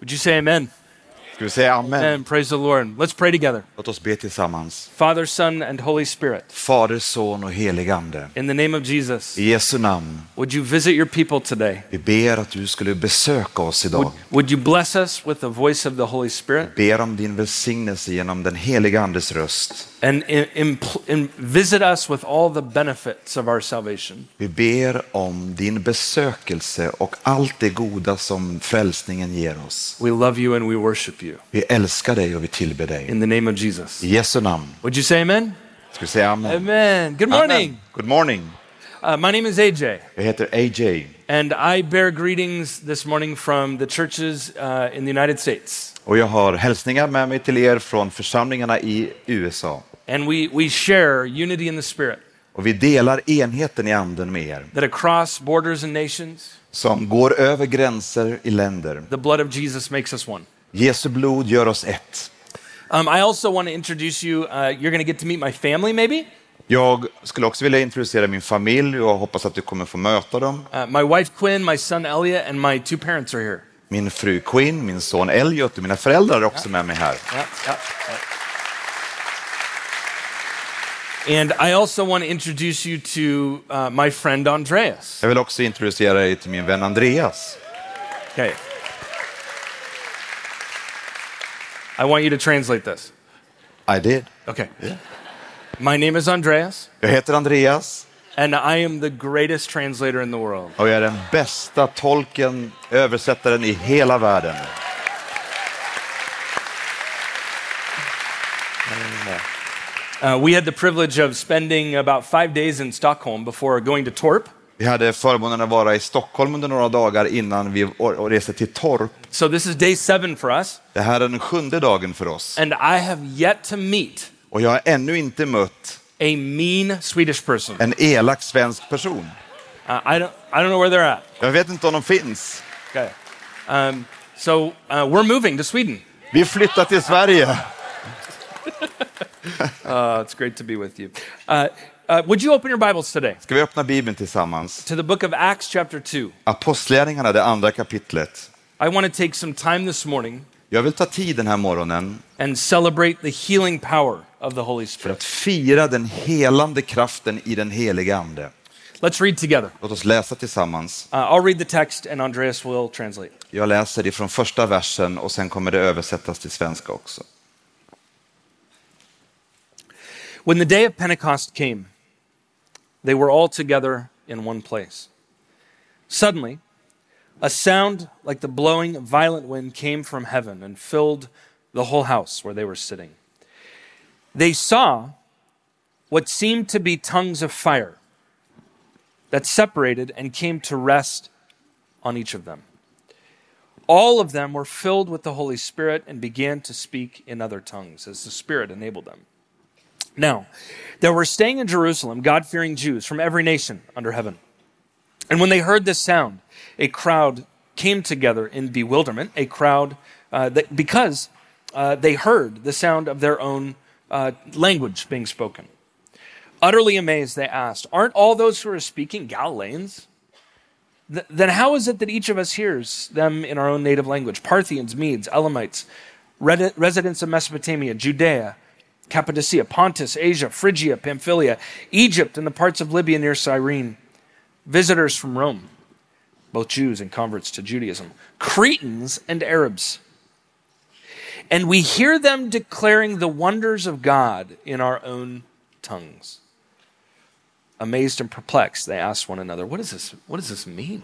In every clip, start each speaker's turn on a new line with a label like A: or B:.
A: Would you say amen?
B: Ska vi säga amen?
A: Amen. Praise the Lord. Let's pray together.
B: Låt oss be tillsammans.
A: Father, Son, and Holy Spirit,
B: Fader, Son och helig Ande.
A: in the name of Jesus,
B: I Jesu namn.
A: would you visit your people today?
B: Vi ber att du skulle besöka oss
A: Would,
B: idag.
A: would you bless us with the voice of the Holy Spirit
B: Ber om din välsignelse genom den heliga Andes röst.
A: and in, in, visit us with all the benefits of our salvation?
B: Vi ber om din besökelse och allt det goda som frälsningen ger oss.
A: We love you and we worship you.
B: Vi älskar dig och vi tillber dig.
A: In the name of Jesus.
B: I Jesu namn.
A: Would you say amen?
B: Ska vi säga amen?
A: Amen. Good morning.
B: Amen. Good morning.
A: Uh, my name is AJ,
B: Jag heter AJ
A: and I bear greetings this morning from the churches uh, in the United States.
B: och jag har hälsningar med mig till er från församlingarna i USA.
A: And we, we share unity in the Spirit,
B: Och vi delar enheten i anden med er
A: that across borders and nations,
B: som går över gränser i länder.
A: the blood of Jesus makes us one.
B: Jesu blod gör oss ett.
A: Um, I also want to introduce you. Uh, you're going to get to meet my family, maybe.
B: Jag skulle också vilja introducera min familj och hoppas att du kommer få möta dem.
A: Uh, my wife Quinn, my son Elliot, and my two parents are here.
B: Min fru Quinn, min son Elliot och mina föräldrar är också med mig här.
A: Yeah, yeah, yeah. And I also want to introduce you to uh, my friend Andreas.
B: Jag vill också introducera dig till min vän Andreas.
A: Okay. I want you to translate this.
B: I did.
A: Okay. Yeah. My name is Andreas,
B: Jag heter Andreas
A: and I am the greatest translator in the world.
B: och jag är den bästa tolken, översättaren i hela världen.
A: Uh, we had the privilege of spending about five days in Stockholm before going to Torp.
B: Vi hade förmånen att vara i Stockholm under några dagar innan vi reste till Torp.
A: So this is day seven for us,
B: Det här är den sjunde dagen för oss.
A: and I have yet to meet
B: Och jag har ännu inte mött
A: a mean Swedish person.
B: en elak svensk person.
A: Uh, I don't, I don't know where they're at.
B: Jag vet inte om de finns.
A: Okay. Um, so uh, we're moving to Sweden.
B: Vi flyttar till Sverige.
A: Uh, it's great to be with you. Uh, uh, would you open your Bibles today
B: Ska vi öppna Bibeln tillsammans?
A: to the book of Acts, chapter 2?
B: Apostlagärningarna, det andra kapitlet.
A: I want to take some time this morning
B: Jag vill ta tid den här morgonen
A: and celebrate the healing power of the Holy
B: för
A: Spirit.
B: att fira den helande kraften i den heliga Ande.
A: Let's read together.
B: Låt oss läsa tillsammans.
A: Uh, I'll read the text, and Andreas will translate.
B: Jag läser ifrån första versen och sen kommer det översättas till svenska också.
A: When the day of Pentecost came, they were all together in one place. Suddenly, a sound like the blowing of violent wind came from heaven and filled the whole house where they were sitting. They saw what seemed to be tongues of fire that separated and came to rest on each of them. All of them were filled with the Holy Spirit and began to speak in other tongues as the Spirit enabled them. Now, there were staying in Jerusalem God fearing Jews from every nation under heaven. And when they heard this sound, a crowd came together in bewilderment, a crowd uh, that, because uh, they heard the sound of their own uh, language being spoken. Utterly amazed, they asked, Aren't all those who are speaking Galileans? Th- then how is it that each of us hears them in our own native language? Parthians, Medes, Elamites, residents of Mesopotamia, Judea, Cappadocia, Pontus, Asia, Phrygia, Pamphylia, Egypt, and the parts of Libya near Cyrene, visitors from Rome, both Jews and converts to Judaism, Cretans and Arabs. And we hear them declaring the wonders of God in our own tongues. Amazed and perplexed, they asked one another, What, is this, what does this mean?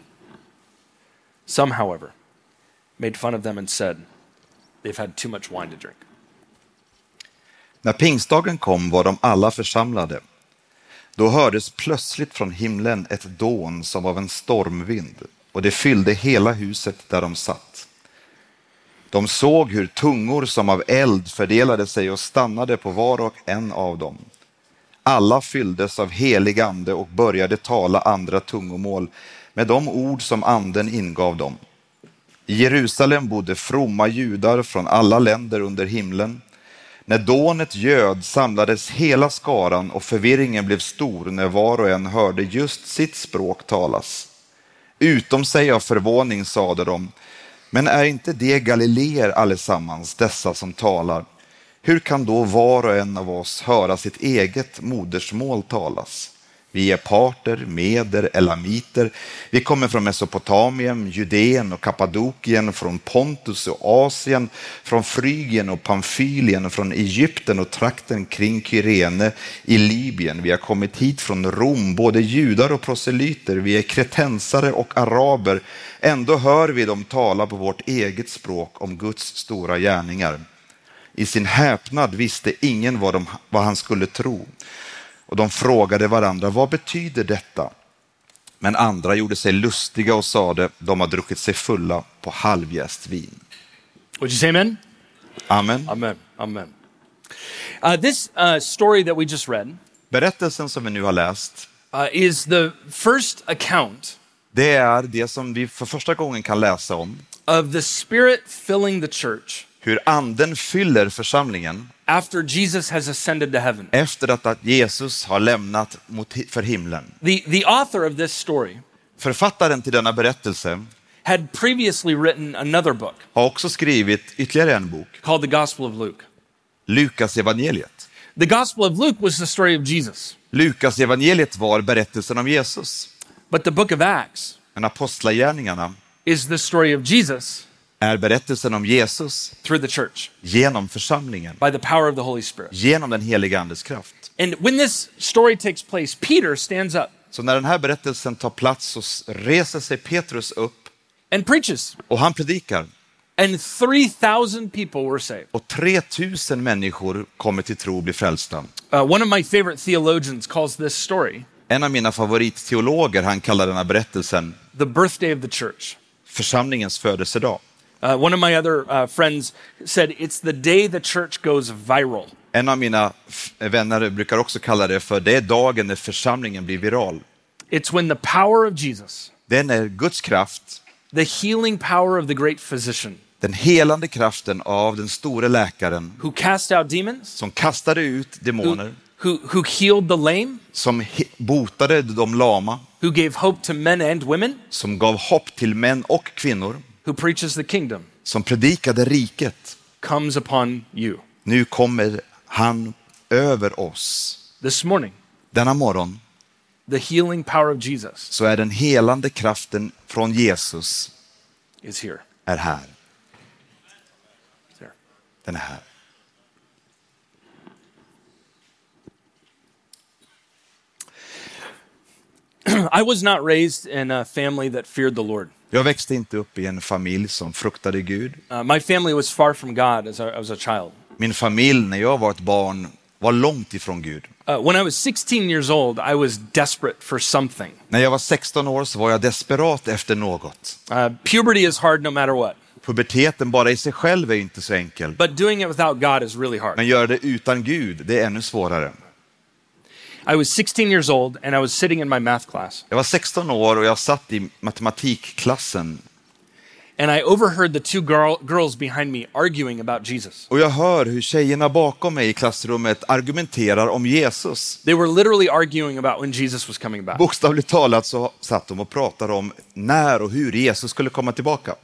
A: Some, however, made fun of them and said, They've had too much wine to drink.
B: När pingstdagen kom var de alla församlade. Då hördes plötsligt från himlen ett dån som av en stormvind och det fyllde hela huset där de satt. De såg hur tungor som av eld fördelade sig och stannade på var och en av dem. Alla fylldes av helig ande och började tala andra tungomål med de ord som anden ingav dem. I Jerusalem bodde fromma judar från alla länder under himlen. När dånet ljöd samlades hela skaran och förvirringen blev stor när var och en hörde just sitt språk talas. Utom sig av förvåning sade de, Men är inte det galileer allesammans, dessa som talar? Hur kan då var och en av oss höra sitt eget modersmål talas? Vi är parter, meder, elamiter. Vi kommer från Mesopotamien, Judeen och Kappadokien, från Pontus och Asien, från Frygien och Pamfylien, från Egypten och trakten kring Kyrene i Libyen. Vi har kommit hit från Rom, både judar och proselyter. Vi är kretensare och araber. Ändå hör vi dem tala på vårt eget språk om Guds stora gärningar. I sin häpnad visste ingen vad, de, vad han skulle tro. Och de frågade varandra, vad betyder detta? Men andra gjorde sig lustiga och sade, de har druckit sig fulla på halvjäst vin.
A: Would you say amen?
B: Amen.
A: Amen. Amen. Uh, this uh, story that we just read
B: Berättelsen som vi nu har läst,
A: uh, is the first account
B: det är det som vi för första gången kan läsa om.
A: of the Spirit filling the church
B: Hur anden fyller församlingen
A: after Jesus has ascended to heaven.
B: efter att att Jesus har lämnat mot, för himlen.
A: The, the author of this story
B: Författaren till denna berättelse
A: had previously written another book
B: har också skrivit ytterligare en bok,
A: called the Gospel of Luke.
B: Lukas evangeliet.
A: The Gospel of Luke was the story of Jesus,
B: Lukas evangeliet var berättelsen om Jesus.
A: but the book of Acts
B: Men apostlagärningarna
A: is the story of Jesus
B: är berättelsen om Jesus
A: through the church
B: genom församlingen,
A: by the power of the Holy Spirit.
B: genom den heliga Andes kraft.
A: And when this story takes place, Peter stands up
B: Så när den här berättelsen tar plats så reser sig Petrus upp
A: and preaches,
B: och han predikar.
A: and 3,000 people were saved.
B: Och 3000 människor kommer till tro och blir frälsta.
A: Uh, one of my favorite theologians calls this story
B: En av mina favoritteologer, han kallar denna berättelsen
A: the birthday of the church.
B: församlingens födelsedag.
A: Uh, one of my other uh, friends said it's the day the church goes viral.
B: En av mina f- vänner brukar också kalla det för det är dagen när församlingen blir viral.
A: It's when the power of Jesus,
B: Det är när Guds kraft,
A: the healing power of the great physician
B: den helande kraften av den store läkaren
A: who cast out demons,
B: som kastade ut demoner,
A: who, who healed the lame,
B: som botade de lama,
A: who gave hope to men and women,
B: som gav hopp till män och kvinnor,
A: who preaches the kingdom,
B: som predikade riket.
A: comes upon you.
B: Nu kommer han över oss.
A: This morning,
B: Denna morgon
A: the healing power of Jesus
B: så är den helande kraften från Jesus
A: is here.
B: är här. Den är här.
A: I was not raised in a family that feared the Lord.
B: Jag växte inte upp i en familj som fruktade Gud.
A: Uh, my family was far from God as a, as a child.
B: Min familj när jag var ett barn var långt ifrån Gud.
A: Uh, when I was 16 years old, I was desperate for something.
B: När jag var 16 år så var jag desperat efter något.
A: Uh, puberty is hard no matter what,
B: Puberteten bara i sig själv är inte så enkel.
A: but doing it without God is really hard.
B: Men göra det utan Gud, det är ännu svårare.
A: I was 16 years old and I was sitting in my math class,
B: Jag var 16 år och jag satt i matematikklassen
A: and I overheard the two girl, girls behind me arguing about Jesus.
B: och jag hör hur tjejerna bakom mig i klassrummet argumenterar om Jesus.
A: They were literally arguing about when Jesus was coming back.
B: Bokstavligt talat så satt de och pratade om när och hur Jesus skulle komma tillbaka.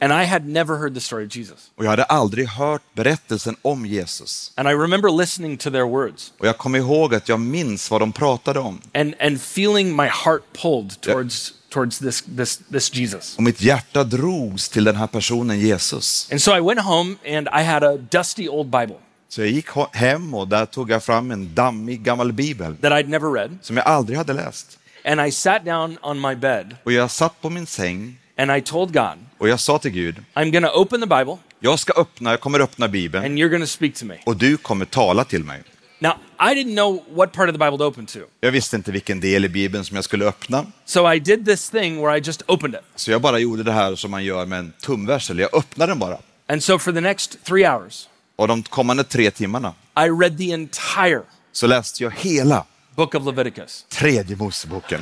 A: And I had never heard the story of Jesus.
B: Och jag hade aldrig hört berättelsen om Jesus.
A: And I remember listening to their words
B: Och jag kommer ihåg att jag minns vad de pratade om.
A: and, and feeling my heart pulled towards, towards this, this, this Jesus.
B: Och mitt hjärta drogs till den här personen Jesus.
A: And so I went home and I had a dusty old Bible
B: Så jag gick hem och där tog jag fram en dammig gammal bibel
A: that I'd never read.
B: som jag aldrig hade läst.
A: And I sat down on my bed
B: Och jag satt på min säng
A: and I told God,
B: och jag sa till Gud,
A: I'm to open the Bible
B: jag ska öppna, jag kommer öppna bibeln
A: and you're to speak to me.
B: och du kommer tala till mig.
A: Now, I didn't know what part of the Bible to open to.
B: Jag visste inte vilken del i bibeln som jag skulle öppna.
A: So I did this thing where I just opened it.
B: Så jag bara gjorde det här som man gör med en tumvärsel. Jag öppnade den bara.
A: And so for the next three hours,
B: Och de kommande tre timmarna
A: I read the entire
B: så läste jag hela
A: book of Leviticus.
B: tredje Moseboken.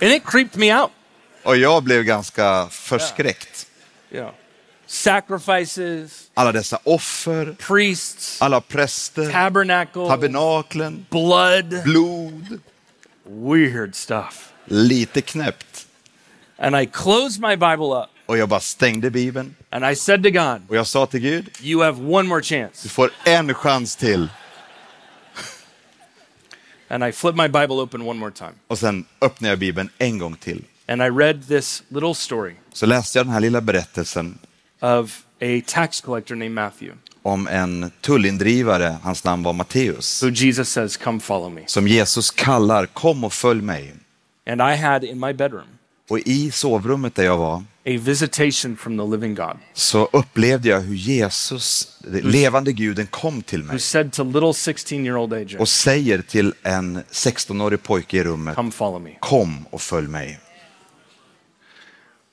A: And it creeped me out.
B: Och jag blev ganska förskräckt.
A: You know, sacrifices,
B: Alla dessa offer,
A: priests,
B: alla präster, tabernaklen,
A: blood,
B: blod.
A: weird stuff.
B: Lite knäppt.
A: And I closed my Bible up
B: Och jag bara stängde Bibeln
A: and I said to God,
B: och jag sa till Gud,
A: You have one more chance.
B: du får en chans till.
A: And I flipped my Bible open one more time.
B: Och sen öppnade jag Bibeln en gång till.
A: And I read this little story
B: Så läste jag den här lilla berättelsen
A: of a tax collector named Matthew,
B: om en tullindrivare, hans namn var Matteus,
A: who Jesus says, Come follow me.
B: som Jesus kallar, kom och följ mig.
A: And I had in my bedroom
B: Och i sovrummet där jag var
A: a visitation from the living God
B: så upplevde jag hur Jesus, den levande guden, kom till
A: who
B: mig
A: said to little 16 year old AJ,
B: och säger till en 16-årig pojke i rummet,
A: Come follow me.
B: kom och följ mig.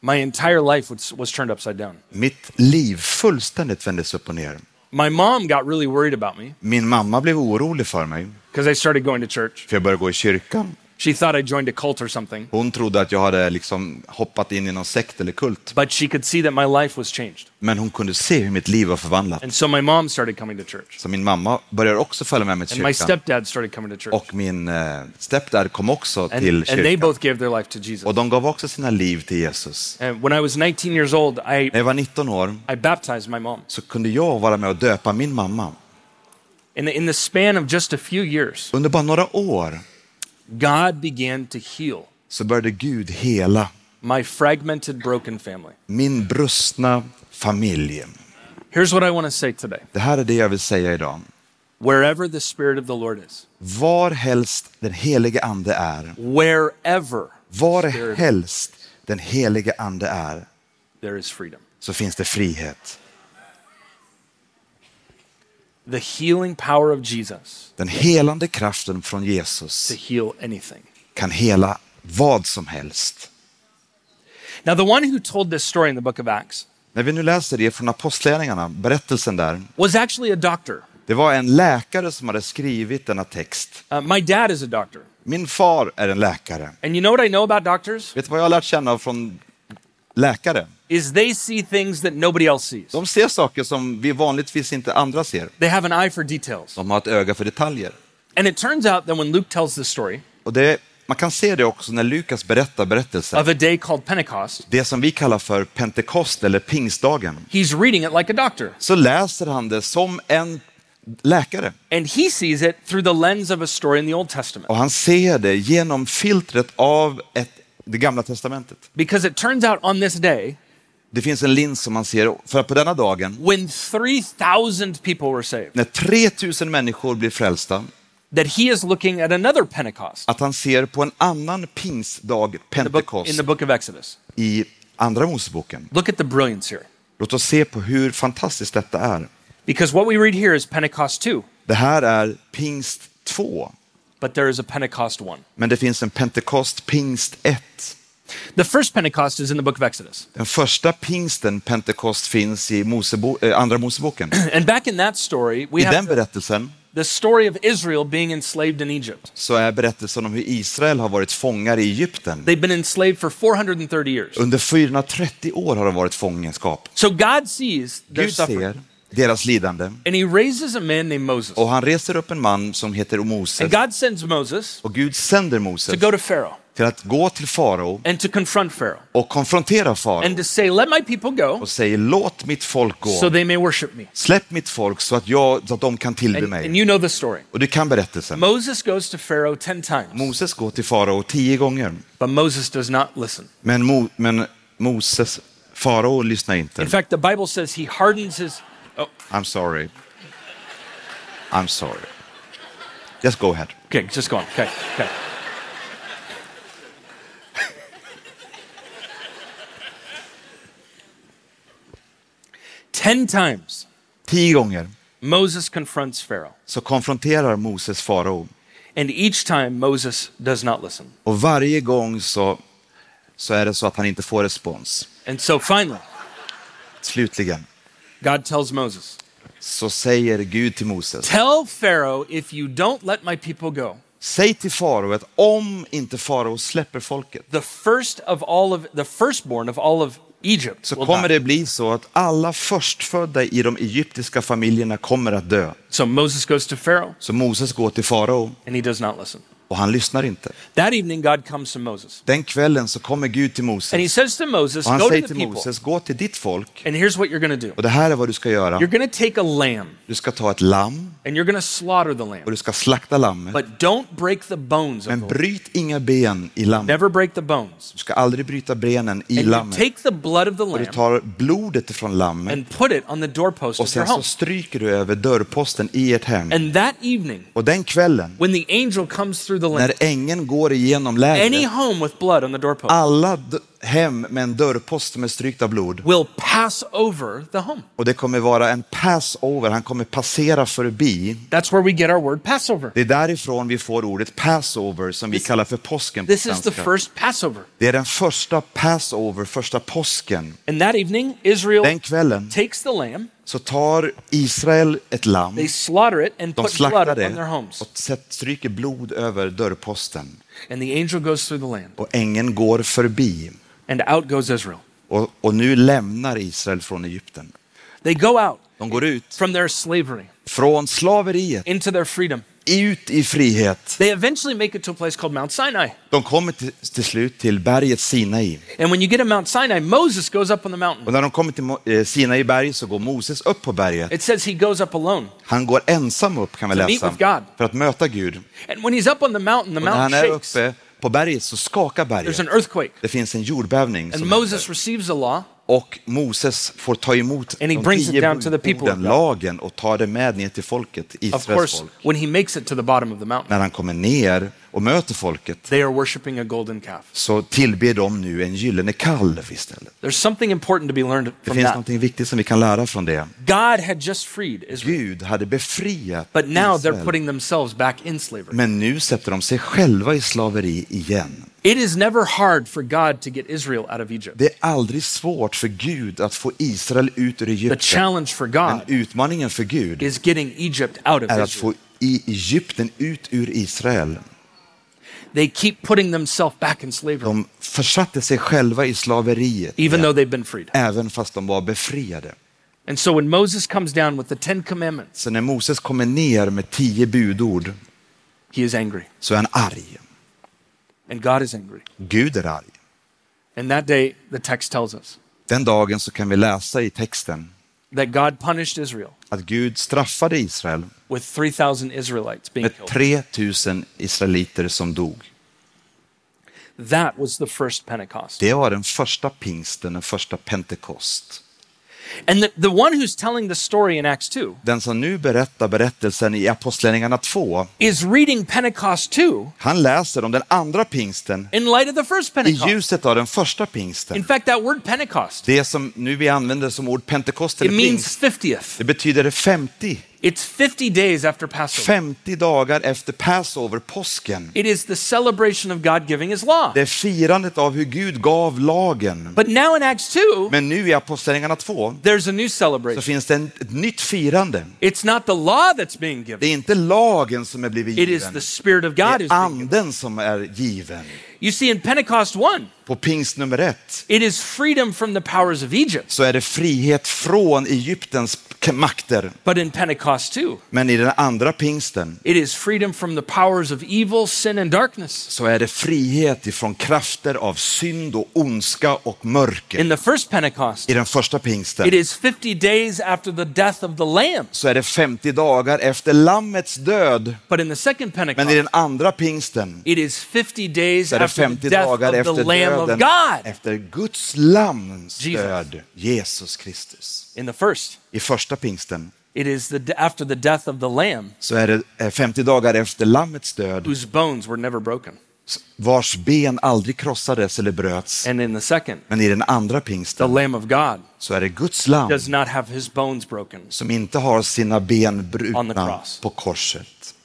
A: My entire life was, was turned upside down.
B: Mitt liv fullständigt vändes upp och ner.
A: My mom got really worried about me
B: Min mamma blev orolig för mig,
A: because I started going to church.
B: för jag började gå i kyrkan.
A: She thought I joined a cult or something,
B: Hon trodde att jag hade liksom hoppat in i någon sekt eller kult.
A: but she could see that my life was changed.
B: Men hon kunde se hur mitt liv var förvandlat.
A: And so my mom started coming to church.
B: Så min mamma började också följa med mig till
A: And my
B: kyrkan.
A: stepdad started coming to church.
B: Och min eh, stepdad kom också
A: And,
B: till
A: and they
B: kyrkan.
A: both gave their life to Jesus.
B: Och de gav också sina liv till Jesus.
A: And when I was 19 years old, I,
B: När jag var 19 år
A: I baptized my mom.
B: så kunde jag vara med och döpa min mamma.
A: In the, in the span of just a few years,
B: Under bara några år
A: God began to heal
B: så började Gud hela
A: my fragmented, broken family.
B: min brustna familj.
A: Here's what I want to say today
B: Det här är det jag vill säga idag.
A: wherever the Spirit of the Lord is,
B: Var helst den helige ande är,
A: wherever
B: var helst den helige ande är,
A: there is freedom.
B: så finns det frihet.
A: The healing power of Jesus
B: Den helande kraften från
A: to
B: Jesus
A: heal anything.
B: kan hela vad som helst.
A: Now, the one who told this story in the book of Acts
B: När vi nu läser det från Apostlagärningarna, berättelsen där,
A: was actually a doctor.
B: det var en läkare som hade skrivit denna text.
A: Uh, my dad is a doctor.
B: Min far är en läkare.
A: And you know what I know about doctors?
B: Vet du vad jag har lärt känna från läkare?
A: Is they see things that nobody else sees.
B: De ser saker som vi vanligtvis inte andra ser.
A: They have an eye for details.
B: De har ett öga för detaljer.
A: And it turns out that when Luke tells this story
B: Och det, man kan se det också när Lukas berättar berättelsen.
A: of a day called Pentecost,
B: Det som vi kallar för Pentekost eller pingstdagen.
A: he's reading it like a doctor.
B: Så läser han det som en läkare.
A: And he sees it through the lens of a story in the Old Testament.
B: Och han ser det genom filtret av ett, det gamla testamentet.
A: Because it turns out on this day,
B: Det finns en lins som man ser, för att på denna dagen,
A: when 3,000 people were saved,
B: när 3000 människor blir frälsta,
A: that he is looking at another Pentecost
B: att han ser på en annan pingstdag,
A: in the book,
B: Pentekost,
A: in the book of Exodus.
B: i Andra Moseboken.
A: Look at the brilliance here.
B: Låt oss se på hur fantastiskt detta är.
A: Because what we read here is Pentecost 2,
B: Det här är pingst 2,
A: but there is a Pentecost 1.
B: men det finns en Pentekost, pingst 1.
A: The first Pentecost is in the book of Exodus.
B: Den första pingsten, Pentekost, finns i Mosebo, eh, Andra Moseboken.
A: And back in that story, we
B: I den
A: have the,
B: berättelsen
A: the story of Israel being enslaved in Egypt.
B: så är berättelsen om hur Israel har varit fångar i Egypten.
A: They've been enslaved for 430 years.
B: Under 430 år har de varit fångenskap.
A: So God sees their
B: Gud
A: suffering.
B: ser deras lidande
A: And he raises a man named Moses.
B: och han reser upp en man som heter Moses.
A: And God sends Moses
B: Och Gud sänder
A: to
B: Moses
A: go to Pharaoh
B: till att gå till farao
A: and to confront Pharaoh
B: och konfrontera
A: and
B: farao
A: to say, Let my people go
B: och säger låt mitt folk
A: so they may worship me.
B: Släpp mitt folk så att, jag, så att de kan tillbe
A: And, and you know the story.
B: Och du kan berättelsen.
A: Moses goes to Pharaoh 10 times,
B: Moses går till farao tio gånger.
A: but Moses does not listen.
B: Men, Mo, men Moses, farao lyssnar
A: In fact, the Bible says he hardens his. Oh,
B: I'm sorry. I'm sorry. Just go ahead.
A: okay, just go on. Okay, okay. Ten times
B: Tio gånger
A: Moses confronts Pharaoh,
B: så konfronterar Moses farao.
A: and each time Moses does not listen.
B: Och varje gång så, så är det så att han inte får respons.
A: And so finally,
B: Slutligen
A: God tells Moses,
B: så säger Gud till Moses.
A: Tell Pharaoh if you don't let my people go,
B: Säg till farao att om inte farao släpper folket
A: the first of all of the firstborn of all of Egypt
B: så kommer det bli så att alla förstfödda i de egyptiska familjerna kommer att dö.
A: So Moses goes to Pharaoh
B: Så Moses går till farao
A: and he does not listen.
B: Och han lyssnar inte.
A: That evening, God comes to Moses.
B: Den kvällen så kommer Gud till
A: And he
B: Moses
A: says to Moses,
B: och han
A: Go to
B: säger
A: the
B: till
A: people.
B: Moses, gå till ditt folk
A: And here's what you're to do
B: och det här är vad du ska göra.
A: you're to take a lamb
B: Du ska ta ett lamm
A: and you're to slaughter the
B: och
A: lamb.
B: du ska slakta lammet.
A: But don't break the bones
B: Men
A: lamb.
B: bryt inga ben i lammet.
A: Never break the bones.
B: Du ska aldrig bryta benen i
A: And you
B: lammet.
A: take the blood of the
B: Och du
A: lamb
B: tar blodet ifrån lammet
A: and put it on the doorpost
B: och
A: of your
B: sen så stryker du över dörrposten i ert hem.
A: And that evening,
B: Och den kvällen,
A: when the angel comes through the lamb,
B: när ängeln går igenom
A: any
B: lägret,
A: home with blood on the doorpost
B: alla d- hem med en dörrpost med strykt blod
A: will pass over the home.
B: och det kommer vara en passover, han kommer passera förbi.
A: That's where we get our word Passover.
B: Det är därifrån vi får ordet passover som vi kallar för påsken på
A: This is the
B: svenska.
A: first Passover.
B: Det är den första passover, första påsken.
A: And that evening, Israel
B: Den kvällen
A: takes the lamb,
B: så tar Israel ett lamm, de slaktar det och stryker blod över dörrposten.
A: And the angel goes through the land,
B: Och ängeln går förbi.
A: and out goes Israel.
B: Och, och nu lämnar Israel från Egypten.
A: They go out
B: De går ut
A: from their slavery
B: från slaveriet,
A: into their freedom.
B: Ut i frihet.
A: They eventually make it to a place called Mount Sinai.
B: De kommer till, till slut till berget Sinai.
A: And when you get to Mount Sinai, Moses goes up on the mountain.
B: Och när de kommer till eh, Sinai berg så går Moses upp på berget.
A: It says he goes up alone.
B: Han går ensam upp kan vi
A: To meet
B: läsa,
A: with God.
B: för att möta Gud.
A: And when he's up on the mountain, the
B: Och när han
A: mountain
B: är uppe på berget så skakar
A: There's
B: berget.
A: an earthquake.
B: Det finns en jordbävning.
A: And Moses receives the law,
B: och Moses får ta emot
A: And he
B: de
A: brings it down to the people God.
B: lagen och tar det med ner till folket,
A: of
B: Israels
A: course,
B: folk.
A: when he makes it to the bottom of the mountain.
B: När han kommer ner och möter folket
A: They are worshiping a golden calf.
B: så tillber de nu en gyllene kalv istället.
A: There's something important to be learned
B: Det
A: from
B: finns
A: that.
B: något viktigt som vi kan lära från det.
A: God had just freed Israel,
B: Gud hade befriat
A: but now they're
B: Israel,
A: putting themselves back in slavery.
B: men nu sätter de sig själva i slaveri igen.
A: It is never hard for God to get Israel out of Egypt.
B: Det är aldrig svårt för Gud att få Israel ut ur
A: The
B: Egypten.
A: challenge for
B: Men
A: God
B: utmaningen för Gud
A: is getting Egypt out of
B: är att få i Egypten ut ur Israel.
A: They keep putting themselves back in slavery,
B: De försatte sig själva i slaveriet,
A: even though they've been freed.
B: även fast de var befriade.
A: And so when Moses comes down with the Ten Commandments,
B: Så när Moses kommer ner med tio budord
A: he is angry.
B: så är han arg.
A: And God is angry.
B: Gud är arg.
A: And that day, the text tells us
B: Den dagen så kan vi läsa i texten
A: that God punished Israel
B: att Gud straffade Israel
A: with 3,000 Israelites being
B: med
A: killed.
B: 3000 israeliter som dog.
A: That was the first Pentecost.
B: Det var den första pingsten, den första pentekost.
A: And the, the one who's telling the story in Acts 2
B: Den som nu berättar berättelsen i Apostlagärningarna 2,
A: is reading Pentecost 2
B: han läser om den andra pingsten
A: in light of the first
B: i
A: Pentecost.
B: ljuset av den första
A: In
B: pingsten.
A: fact, that word Pentecost,
B: Det som nu vi använder som ord pentekost
A: it
B: eller
A: means
B: pingst,
A: 50th.
B: det betyder 50.
A: It's 50 days after Passover.
B: 50 dagar efter Passover, påsken.
A: It is the celebration of God giving his law.
B: Det är firandet av hur Gud gav lagen.
A: But now in Acts 2,
B: Men nu i Apostlagärningarna 2
A: there's a new
B: så
A: celebration.
B: finns det en, ett nytt firande.
A: It's not the law that's being
B: Det
A: given.
B: är inte lagen som är blivit
A: It is
B: given.
A: the Spirit of
B: Det
A: God
B: är
A: is being given.
B: anden som är given.
A: You see, in Pentecost 1,
B: På pingst nummer ett
A: it is freedom from the powers of Egypt.
B: så är det frihet från Egyptens makter.
A: But in Pentecost 2,
B: Men i den andra pingsten
A: it is freedom from the powers of evil, sin, and darkness.
B: så är det frihet ifrån krafter av synd och ondska och mörker.
A: In the first Pentecost,
B: I den första pingsten
A: it is 50 days after the death of the Lamb.
B: så är det 50 dagar efter Lammets död.
A: But in the second
B: Men i
A: Pentecost,
B: den andra pingsten
A: it is 50 days
B: så är det
A: after the
B: 50
A: death
B: dagar
A: of the
B: efter
A: Lamb of
B: döden,
A: God.
B: efter Guds
A: Jesus.
B: död, Jesus Kristus.
A: In the first,
B: I första pingsten
A: it is the, after the death of the Lamb
B: så är det eh, 50 dagar efter Lammets död,
A: whose bones were never broken.
B: vars ben aldrig krossades eller bröts.
A: And in the second,
B: Men i den andra
A: the
B: pingsten
A: Lamb of God
B: så är det Guds lam
A: does not have his bones broken.
B: som inte har sina ben
A: the
B: brutna på korset.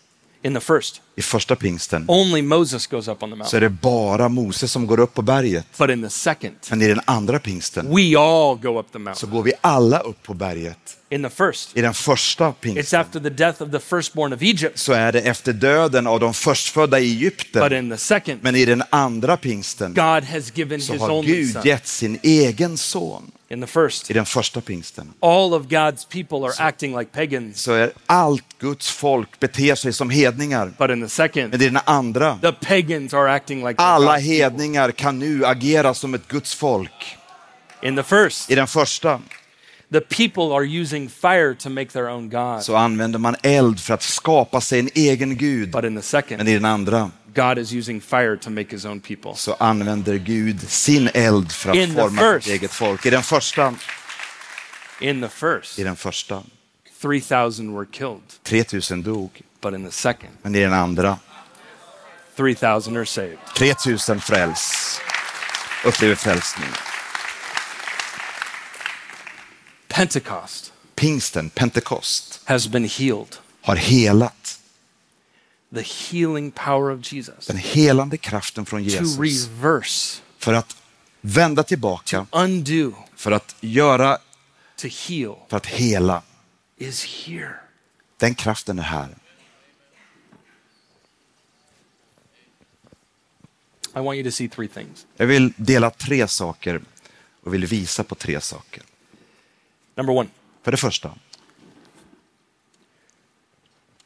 A: In the first,
B: I första pingsten
A: only Moses goes up on the
B: så är det bara Moses som går upp på berget.
A: But in the second,
B: Men i den andra pingsten
A: we all go up the
B: så går vi alla upp på berget.
A: In the first,
B: I den första
A: it's
B: pingsten
A: after the death of the firstborn of Egypt.
B: så är det efter döden av de förstfödda i
A: But
B: Egypten.
A: in the second,
B: Men i den andra pingsten
A: God has given
B: så
A: his
B: har Gud
A: son.
B: gett sin egen son.
A: In the first,
B: I den första pingsten
A: all of God's people are acting like pagans.
B: så är allt Guds folk beter sig som hedningar.
A: But in the second,
B: Men är den andra.
A: the pagans are acting like
B: Alla hedningar kan nu agera som ett Guds folk.
A: In the first,
B: I den första
A: the people are using fire to make their own God.
B: så använder man eld för att skapa sig en egen gud.
A: But in the
B: Men
A: second,
B: i den andra
A: God is using fire to make his own people.
B: så använder Gud sin eld för
A: In
B: att
A: the
B: forma sitt eget folk. I den första,
A: In the first,
B: i den första
A: 3,000 were killed.
B: 3000 dog.
A: But in the second,
B: Men i den andra
A: 3,000 are saved.
B: 3000 fräls. Upplever frälsning.
A: Pentecost
B: Pingsten, Pentekost,
A: has been healed.
B: har helat.
A: The healing power of Jesus
B: Den helande kraften från
A: to
B: Jesus
A: reverse,
B: för att vända tillbaka,
A: undo,
B: för att göra,
A: to heal
B: för att hela.
A: is here.
B: Den kraften är här.
A: I want you to see three things.
B: Jag vill dela tre saker och vill visa på tre saker.
A: Number one,
B: För det första,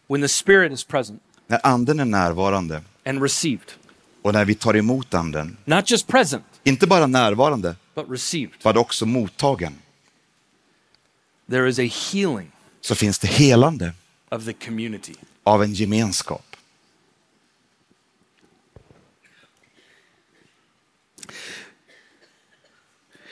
A: when the Spirit is present
B: när anden är närvarande.
A: and received,
B: och när vi tar emot anden,
A: not just present,
B: inte bara närvarande,
A: but received,
B: var också mottagen,
A: there is a healing
B: så finns det helande
A: of the community.
B: av en gemenskap.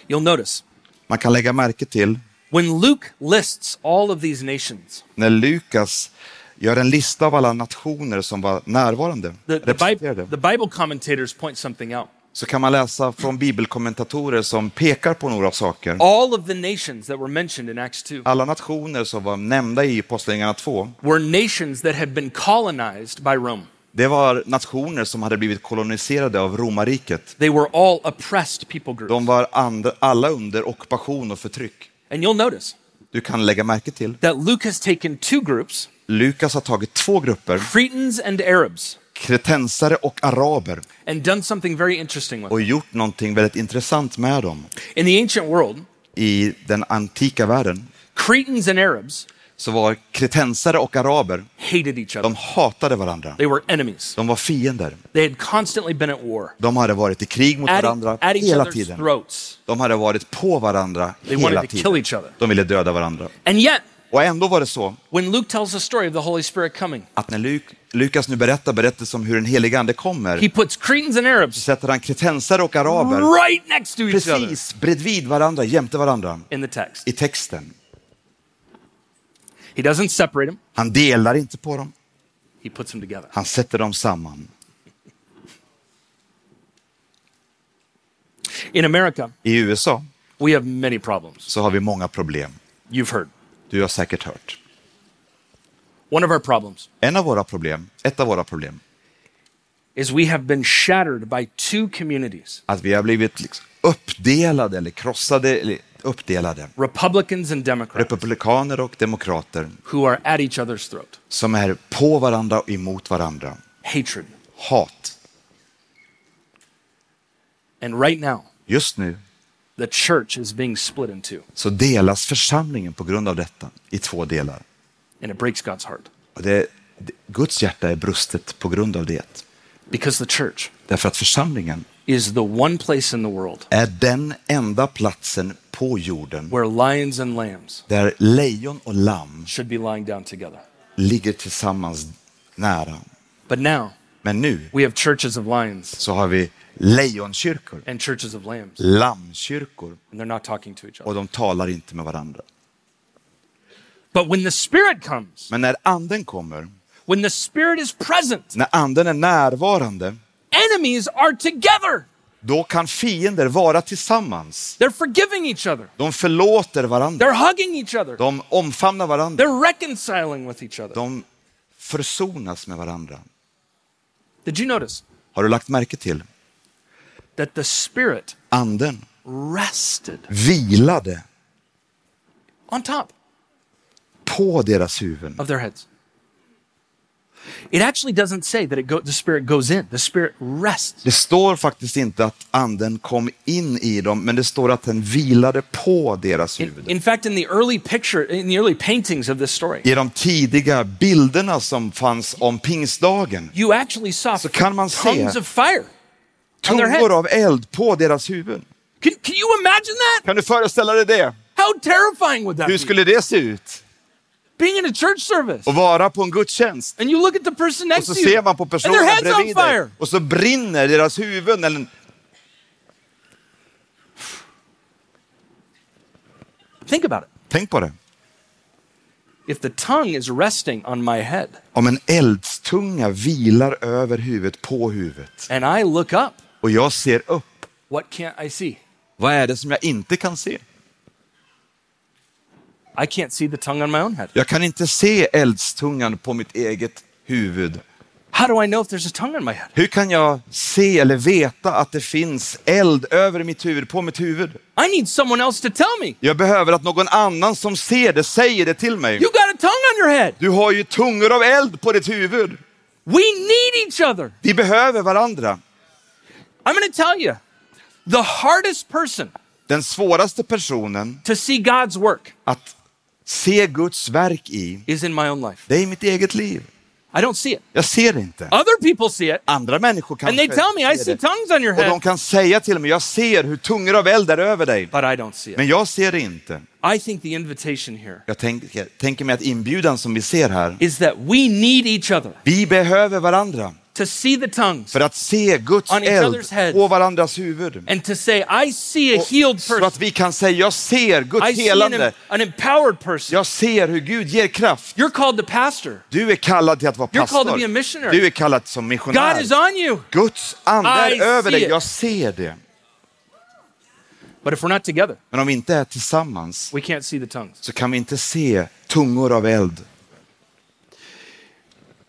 A: You'll notice
B: Man kan lägga märke till
A: when Luke lists all of these nations,
B: när Lukas gör en lista av alla nationer som var närvarande,
A: the, the, Bi-
B: representerade,
A: the Bible commentators point something out.
B: så kan man läsa från bibelkommentatorer som pekar på några saker.
A: All of the nations that were mentioned in Acts 2
B: Alla nationer som var nämnda i Apostlagärningarna 2,
A: were nations that had been colonized by Rome.
B: det var nationer som hade blivit koloniserade av romarriket.
A: They were all oppressed people groups.
B: De var and, alla under ockupation och förtryck.
A: And you'll notice
B: Du kan lägga märke till,
A: that Luke has taken two groups,
B: Lukas har tagit två grupper,
A: Cretans and Arabs,
B: kretensare och araber,
A: and done something very interesting with
B: och
A: them.
B: gjort någonting väldigt intressant med dem.
A: In the ancient world,
B: I den antika världen
A: Cretans and Arabs
B: så var kretensare och araber,
A: hated each other.
B: de hatade varandra.
A: They were enemies.
B: De var fiender.
A: They had constantly been at war,
B: De hade varit i krig mot
A: at,
B: varandra
A: at
B: hela tiden.
A: throats.
B: De hade varit på varandra
A: They
B: hela
A: wanted to kill
B: tiden.
A: each other.
B: De ville döda varandra.
A: And yet,
B: Och ändå var det så
A: when Luke tells the story of the Holy Spirit coming,
B: att när Luk- Lukas nu berättar berättelsen om hur den helige ande kommer,
A: he puts Cretans and Arabs
B: sätter han kretensare och araber
A: right next to each other
B: precis bredvid varandra, jämte varandra,
A: in the text.
B: i texten.
A: He doesn't separate them,
B: Han delar inte på dem,
A: he puts them together.
B: han sätter dem samman.
A: In America,
B: I USA
A: we have many problems.
B: så har vi många problem.
A: You've heard.
B: Du har säkert hört.
A: One of our problems
B: En av våra problem, ett av våra problem,
A: is we have been shattered by two communities,
B: att vi har blivit liksom uppdelade eller krossade, eller uppdelade.
A: Republicans and Democrats,
B: Republikaner och demokrater
A: who are at each other's throat.
B: som är på varandra och emot varandra.
A: Hatred.
B: Hat.
A: And right now,
B: Just nu
A: the church is being split in two,
B: så delas församlingen på grund av detta i två delar.
A: and it breaks God's heart
B: Och det, Guds hjärta är brustet på grund av det.
A: because the church
B: Därför att församlingen
A: is the one place in the world
B: är den enda platsen på jorden
A: where lions and lambs
B: där lejon och lamm
A: should be lying down together.
B: ligger tillsammans nära.
A: But now
B: Men nu
A: we have churches of lions
B: så har vi lejonkyrkor,
A: and churches of lambs,
B: lammkyrkor
A: and they're not talking to each
B: och
A: other.
B: de talar inte med varandra.
A: But when the Spirit comes,
B: Men när anden kommer,
A: when the Spirit is present,
B: när anden är närvarande,
A: enemies are together.
B: då kan fiender vara tillsammans.
A: They're forgiving each other.
B: De förlåter varandra.
A: They're hugging each other.
B: De omfamnar varandra.
A: They're reconciling with each other.
B: De försonas med varandra.
A: Did you notice
B: Har du lagt märke till?
A: that the Spirit
B: Anden
A: rested
B: vilade
A: on top
B: på deras huvuden.
A: of their heads? It actually doesn't say that it go, the Spirit goes in, the Spirit rests.
B: Det står faktiskt inte att anden kom in i dem, men det står att den vilade på deras
A: In,
B: huvud.
A: in fact, in the early picture, in the early paintings of this story,
B: I de tidiga bilderna som fanns om pingstdagen,
A: you actually saw
B: Så kan man se
A: of fire
B: tungor av eld på deras huvuden.
A: Can, can you imagine that?
B: Kan du föreställa dig det?
A: How terrifying would that
B: Hur skulle det se ut?
A: Being in a church service,
B: Att vara på en gudstjänst
A: and you look at the person
B: och
A: next
B: så
A: to you,
B: ser man på
A: and their
B: personen bredvid dig och så brinner deras huvuden. Eller,
A: Think about it.
B: tänk på det.
A: If the tongue is resting on my head,
B: Om en eldstunga vilar över huvudet på huvudet
A: and I look up,
B: och jag ser upp,
A: what can't I see?
B: vad är det som jag inte kan se?
A: I can't see the tongue on my own head.
B: Jag kan inte se eldstungan på mitt eget huvud.
A: How do I know if there's a tongue on my head?
B: Hur kan jag se eller veta att det finns eld över mitt huvud, på mitt huvud?
A: I need someone else to tell me.
B: Jag behöver att någon annan som ser det säger det till mig.
A: You got a tongue on your head.
B: Du har ju tungor av eld på ditt huvud.
A: We need each other.
B: Vi behöver varandra.
A: I'm going to tell you the hardest person
B: Den svåraste personen
A: to see God's work
B: att se Guds verk i,
A: is in my own life.
B: det är i mitt eget liv.
A: I don't see it.
B: Jag ser det inte.
A: Other people see it,
B: Andra människor kan
A: and they tell me, I see tongues on your
B: Och de kan säga till mig, jag ser hur tungor av eld är över dig.
A: but I don't see it.
B: Men jag ser det inte.
A: I think the invitation here
B: Jag tänker, tänker mig att inbjudan som vi ser här,
A: is that we need each other
B: vi behöver varandra
A: to see the tongues
B: för att se Guds
A: On each
B: eld
A: other's heads.
B: på varandras huvud.
A: and to say, I see a
B: Och
A: healed
B: Så
A: person.
B: att vi kan säga, jag ser Guds
A: I see an,
B: helande.
A: an empowered person.
B: Jag ser hur Gud ger kraft.
A: You're called to pastor.
B: Du är kallad till att vara
A: You're called to
B: pastor.
A: be a missionary.
B: Du är kallad som
A: God
B: missionär.
A: is on you.
B: Guds ande
A: I
B: är över
A: see
B: dig.
A: it.
B: Jag ser det.
A: But if we're not together,
B: Men om vi inte är tillsammans
A: we can't see the tongues.
B: så kan vi inte se tungor av eld.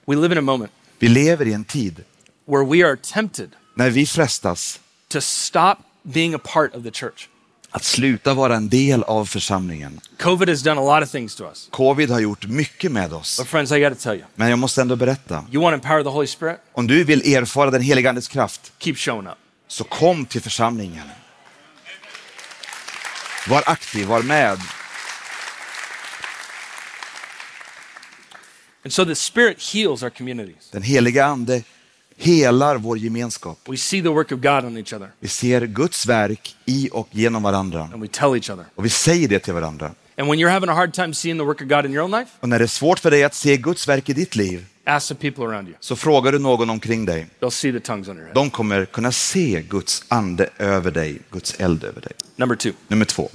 A: We live in a moment
B: Vi lever i en tid
A: where we are tempted
B: när vi frestas
A: to stop being a part of the church.
B: att sluta vara en del av församlingen.
A: COVID has done a lot of things to us.
B: Covid har gjort mycket med oss.
A: But friends, I tell you,
B: Men jag måste ändå berätta.
A: you want to empower the Holy Spirit?
B: Om du vill erfara den heliga Andes kraft,
A: Keep showing up.
B: så kom till församlingen. Var aktiv, var med.
A: And so the Spirit heals our communities.
B: Den heliga Ande helar vår gemenskap.
A: We see the work of God on each other,
B: Vi ser Guds verk i och genom varandra.
A: and we tell each other.
B: Och vi säger det till varandra.
A: And when you're having a hard time seeing the work of God in your own life,
B: Och när det är svårt för dig att se Guds verk i ditt liv,
A: ask the people around you.
B: så frågar du någon omkring dig.
A: They'll see the tongues on your head.
B: De kommer kunna se Guds ande över dig, Guds eld över dig.
A: Number two,
B: Nummer två.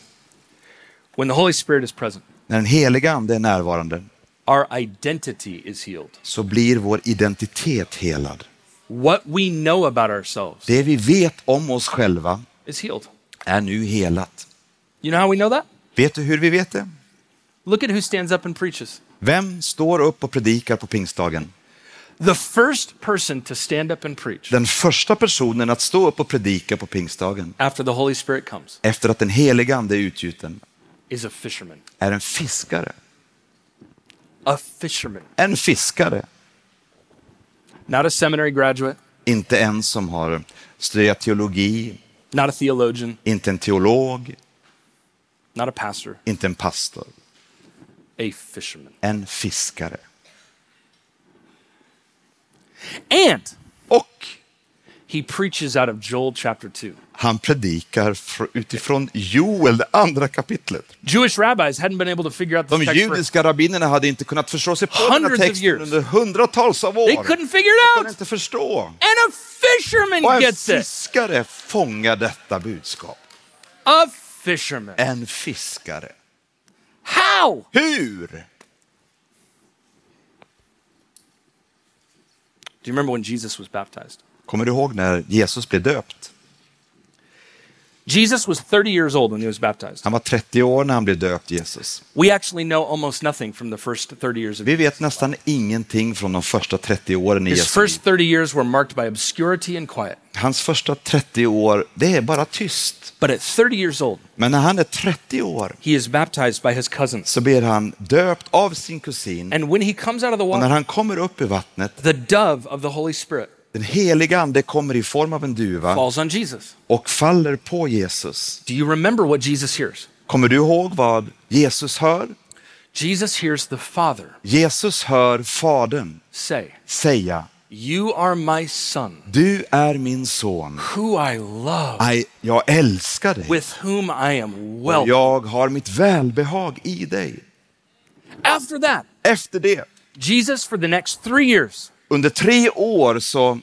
A: when the Holy Spirit is present,
B: När den heliga ande är närvarande
A: our identity is healed.
B: så blir vår identitet helad.
A: What we know about ourselves
B: Det vi vet om oss själva
A: is healed.
B: är nu helat.
A: You know how we know that?
B: Vet du hur vi vet det?
A: Look at who stands up and preaches.
B: Vem står upp och predikar på pingstdagen?
A: The first person to stand up and preach
B: Den första personen att stå upp och predika på pingstdagen
A: after the Holy Spirit comes
B: efter att den heliga ande är utgjuten
A: is a fisherman.
B: är en fiskare.
A: A fisherman.
B: En fiskare.
A: Not a seminary graduate,
B: Inte en som har studerat teologi,
A: not a theologian,
B: inte en teolog,
A: not a pastor,
B: inte en pastor.
A: a fisherman.
B: En fiskare.
A: And
B: Och
A: he preaches out of Joel chapter 2.
B: han predikar fr- utifrån Joel, det andra kapitlet.
A: Jewish rabbis hadn't been able to figure out
B: De
A: this text for,
B: judiska rabbinerna hade inte kunnat förstå sig på den här texten under hundratals av år.
A: They couldn't figure
B: De
A: it
B: kunde
A: out.
B: inte förstå.
A: And a fisherman
B: Och en
A: gets it.
B: fiskare fångar detta budskap.
A: A fisherman.
B: En fiskare.
A: How?
B: Hur?
A: Do you remember when Jesus was baptized?
B: Kommer du ihåg när Jesus blev döpt?
A: Jesus was 30 years old when he was baptized.
B: Han var 30 år när han blev döpt, Jesus.
A: We actually know almost nothing from the first 30 years of
B: Vi vet nästan ingenting från de första 30 åren i
A: His
B: Jesu
A: first
B: liv.
A: 30 years were marked by obscurity and quiet.
B: Hans första 30 år, det är bara tyst.
A: But at 30 years old,
B: Men när han är 30 år
A: he is baptized by his cousins.
B: så blir han döpt av sin kusin.
A: And when he comes out of the
B: Och när
A: water,
B: han kommer upp i vattnet,
A: the dove of the Holy Spirit
B: den heliga ande kommer i form av en duva
A: falls on Jesus.
B: och faller på Jesus.
A: Do you remember what Jesus hears?
B: Kommer du ihåg vad Jesus hör?
A: Jesus hears the Father
B: Jesus hör Fadern
A: say,
B: säga,
A: You are my son,
B: du är min son.
A: who I love,
B: Aj, jag älskar dig.
A: with whom I am
B: Och
A: well.
B: jag har mitt välbehag i dig.
A: After that,
B: Efter det,
A: Jesus, for the next three years,
B: under tre år så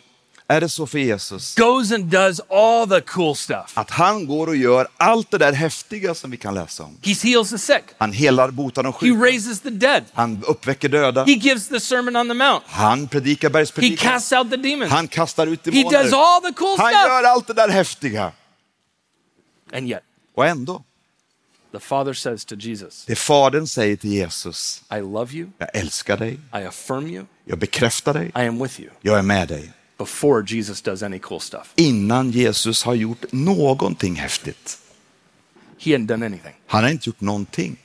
B: är det så för Jesus
A: goes and does all the cool stuff.
B: att han går och gör allt det där häftiga som vi kan läsa om.
A: He heals the sick,
B: Han helar, botar de
A: he
B: sjuka.
A: raises the dead,
B: Han uppväcker döda.
A: he gives the Sermon on the Mount,
B: Han predikar
A: he
B: bergspredikan.
A: casts out the demons,
B: Han kastar ut
A: he does
B: demoner.
A: all the cool
B: Han
A: stuff.
B: gör allt det där häftiga.
A: And yet,
B: Och ändå,
A: the Father says to Jesus,
B: det Fadern säger till Jesus,
A: I love you,
B: jag älskar dig,
A: I affirm you,
B: jag bekräftar dig,
A: I am with you,
B: jag är med dig.
A: Before Jesus does any cool stuff.
B: Innan Jesus har gjort någonting häftigt.
A: He hadn't done anything.
B: Han har inte gjort någonting.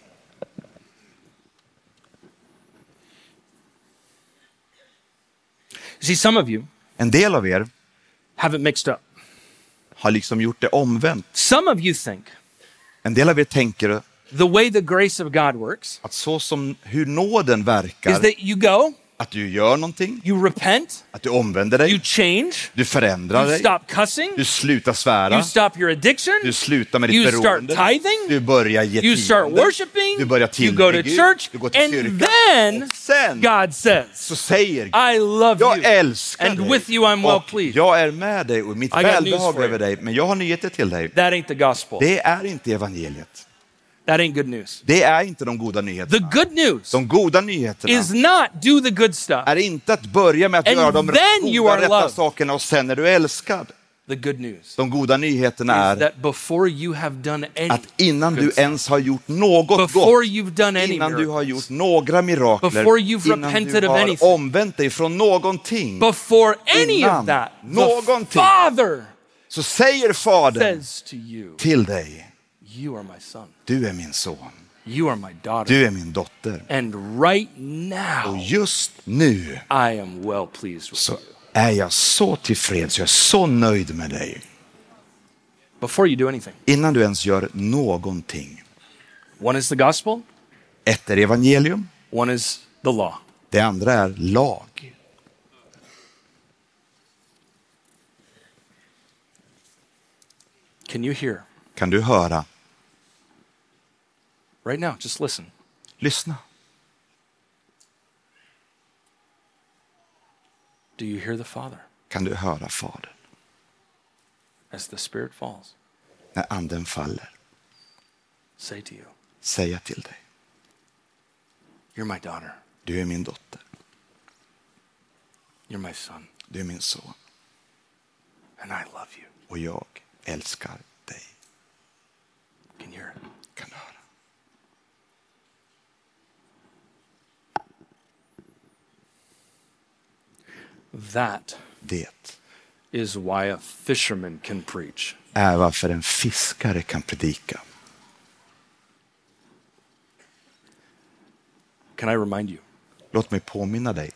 A: See, some of you
B: En del av er
A: have it mixed up.
B: har liksom gjort det omvänt.
A: Some of you think
B: En del av er tänker
A: the way the grace of God works
B: att så som hur nåden
A: is that you go,
B: att du gör någonting,
A: you repent,
B: att du omvänder
A: you
B: dig,
A: change,
B: du förändrar
A: you
B: dig,
A: stop cussing,
B: du slutar
A: you
B: svära,
A: stop your addiction,
B: du slutar med ditt
A: you start
B: beroende,
A: tithing,
B: du börjar ge
A: you start worshiping,
B: du börjar
A: you go to
B: tillbe Gud,
A: church,
B: du går till
A: and
B: kyrkan.
A: then
B: Och sen
A: God says,
B: så säger Gud,
A: I love
B: jag
A: you,
B: älskar
A: and
B: dig.
A: with you I'm well pleased.
B: jag är med dig och mitt välbehag
A: you.
B: över dig. Men jag har nyheter till dig.
A: That ain't the gospel.
B: Det är inte evangeliet.
A: That ain't good news.
B: Det är inte de goda
A: The
B: nyheterna.
A: good news
B: De goda nyheterna
A: is not do the good stuff.
B: är inte att börja med att
A: And
B: göra de goda rätta
A: loved.
B: sakerna och sen är du älskad.
A: The good news
B: De goda nyheterna är
A: that before you have done any
B: att innan du ens har gjort något
A: before
B: gott,
A: you've done any
B: innan du har gjort några mirakler,
A: Before you've
B: innan du har
A: anything.
B: omvänt dig från någonting,
A: before any
B: Innan
A: of that, the
B: någonting. Så säger Fadern till dig,
A: You are my son.
B: du är min son,
A: You are my daughter.
B: du är min dotter.
A: And right
B: Och
A: now,
B: just nu
A: I am well pleased with
B: så
A: you.
B: är jag så tillfreds, jag är så nöjd med dig.
A: Before you do anything,
B: Innan du ens gör någonting.
A: one is the gospel,
B: Ett är evangelium,
A: one is the law.
B: det andra är lag.
A: Can you hear?
B: Kan du höra?
A: Right now, just listen.
B: Lyssna.
A: Do you hear the Father
B: Kan du höra Fadern
A: as the Spirit falls
B: när anden faller
A: say to you,
B: säga till dig,
A: You're my daughter.
B: du är min dotter,
A: You're my son.
B: du är min son
A: And I love you.
B: och jag älskar dig.
A: Can you hear it?
B: Kan du höra?
A: That
B: Det
A: is why a fisherman can preach.
B: är varför en fiskare kan predika.
A: Can I remind you?
B: Låt mig påminna dig.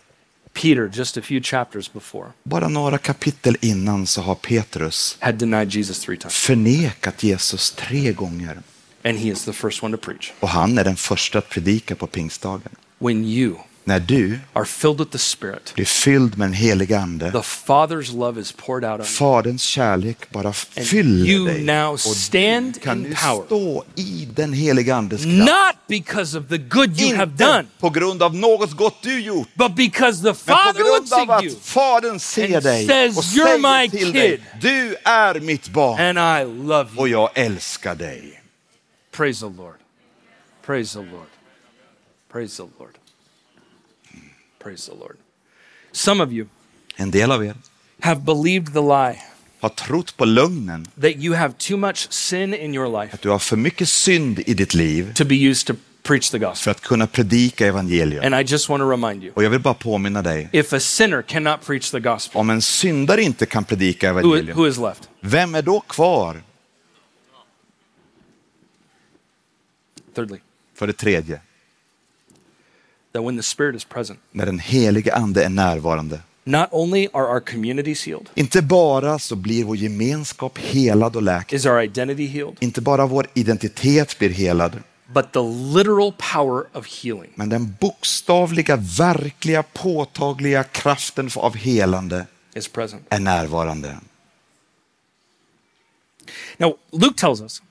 A: Peter, just a few chapters before,
B: Bara några kapitel innan så har Petrus
A: had denied Jesus three times.
B: förnekat Jesus tre gånger.
A: And he is the first one to preach.
B: Och han är den första att predika på pingstdagen.
A: When you
B: När du
A: are filled with the Spirit,
B: blir fylld med en helig ande,
A: the Father's love is poured out on.
B: Faderns kärlek bara fyller
A: you
B: dig.
A: now
B: Och
A: stand
B: kan
A: in
B: nu
A: power.
B: stå i den heliga andes kraft.
A: Not because of the good you have
B: Inte
A: done,
B: på grund av något gott du gjort,
A: but because the
B: men på
A: Father
B: grund av att Fadern ser dig
A: says,
B: och
A: "You're my
B: säger till
A: kid."
B: dig, du är mitt barn
A: and I love
B: och
A: you.
B: jag älskar dig.
A: Praise the Lord. Praise the Lord. Praise the Lord. Praise the Lord. Some of you
B: En del av er
A: have believed the lie
B: har trott på lögnen,
A: that you have too much sin in your life
B: att du har för mycket synd i ditt liv
A: to be used to preach the gospel.
B: för att kunna predika evangelium.
A: And I just want to remind you
B: Och jag vill bara påminna dig,
A: if a sinner cannot preach the gospel,
B: om en syndare inte kan predika
A: who,
B: evangelium,
A: who is left?
B: vem är då kvar?
A: Thirdly,
B: För det tredje,
A: that when the Spirit is present,
B: när den helige ande är närvarande.
A: not only are our communities healed,
B: Inte bara så blir vår gemenskap helad och läkt,
A: is our identity healed,
B: inte bara vår identitet blir helad,
A: but the literal power of healing
B: men den bokstavliga, verkliga, påtagliga kraften av helande
A: is present.
B: är närvarande.
A: Now, Luke tells us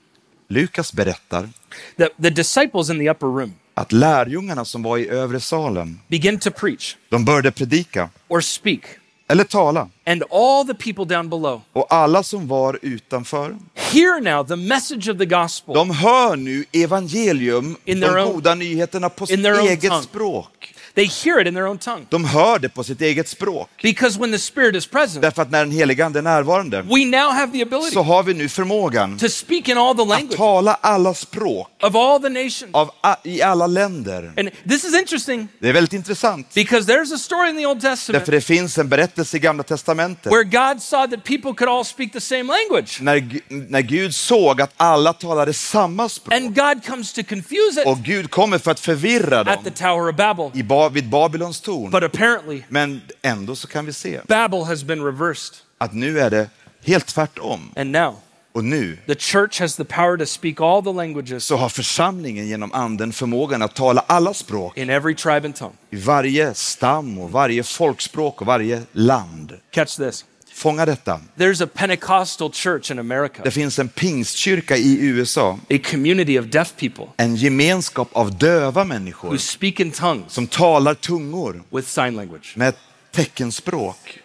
B: Lukas berättar
A: that the disciples in the upper room
B: att lärjungarna som var i övre salen,
A: begin to preach
B: de började predika
A: or speak,
B: eller tala.
A: and all the people down below
B: Och alla som var utanför,
A: hear now the message of the gospel
B: de hör nu evangelium,
A: In
B: de
A: their own-
B: goda nyheterna på sitt eget
A: tongue.
B: språk.
A: They hear it in their own tongue.
B: De hör det på sitt eget språk.
A: Because when the Spirit is present,
B: Därför att när den helige Ande är närvarande
A: we now have the ability
B: så har vi nu förmågan
A: to speak in all the
B: att
A: language
B: tala alla språk
A: of all the nations.
B: av, i alla länder.
A: And this is interesting
B: Det är väldigt intressant.
A: because there's a story in the Old
B: Därför
A: Testament
B: det finns en berättelse i Gamla Testamentet.
A: where God saw that people could all speak the same language.
B: När, när Gud såg att alla talade samma språk.
A: And God comes to confuse it
B: Och Gud kommer för att förvirra
A: at
B: dem
A: the Tower of Babel.
B: i ba, vid Babylons torn.
A: But apparently,
B: Men ändå så kan vi se
A: Babel has been reversed.
B: att nu är det helt tvärtom.
A: And now,
B: Och nu
A: the church has the power to speak all the languages
B: så har församlingen genom anden förmågan att tala alla språk
A: in every tribe and tongue.
B: i varje stam och varje folkspråk och varje land.
A: Catch this.
B: Fånga detta.
A: There's a Pentecostal church in America,
B: Det finns en pingstkyrka i USA,
A: a community of deaf people
B: en gemenskap av döva
A: who
B: människor
A: speak in tongues
B: som talar tungor
A: with sign language.
B: med teckenspråk.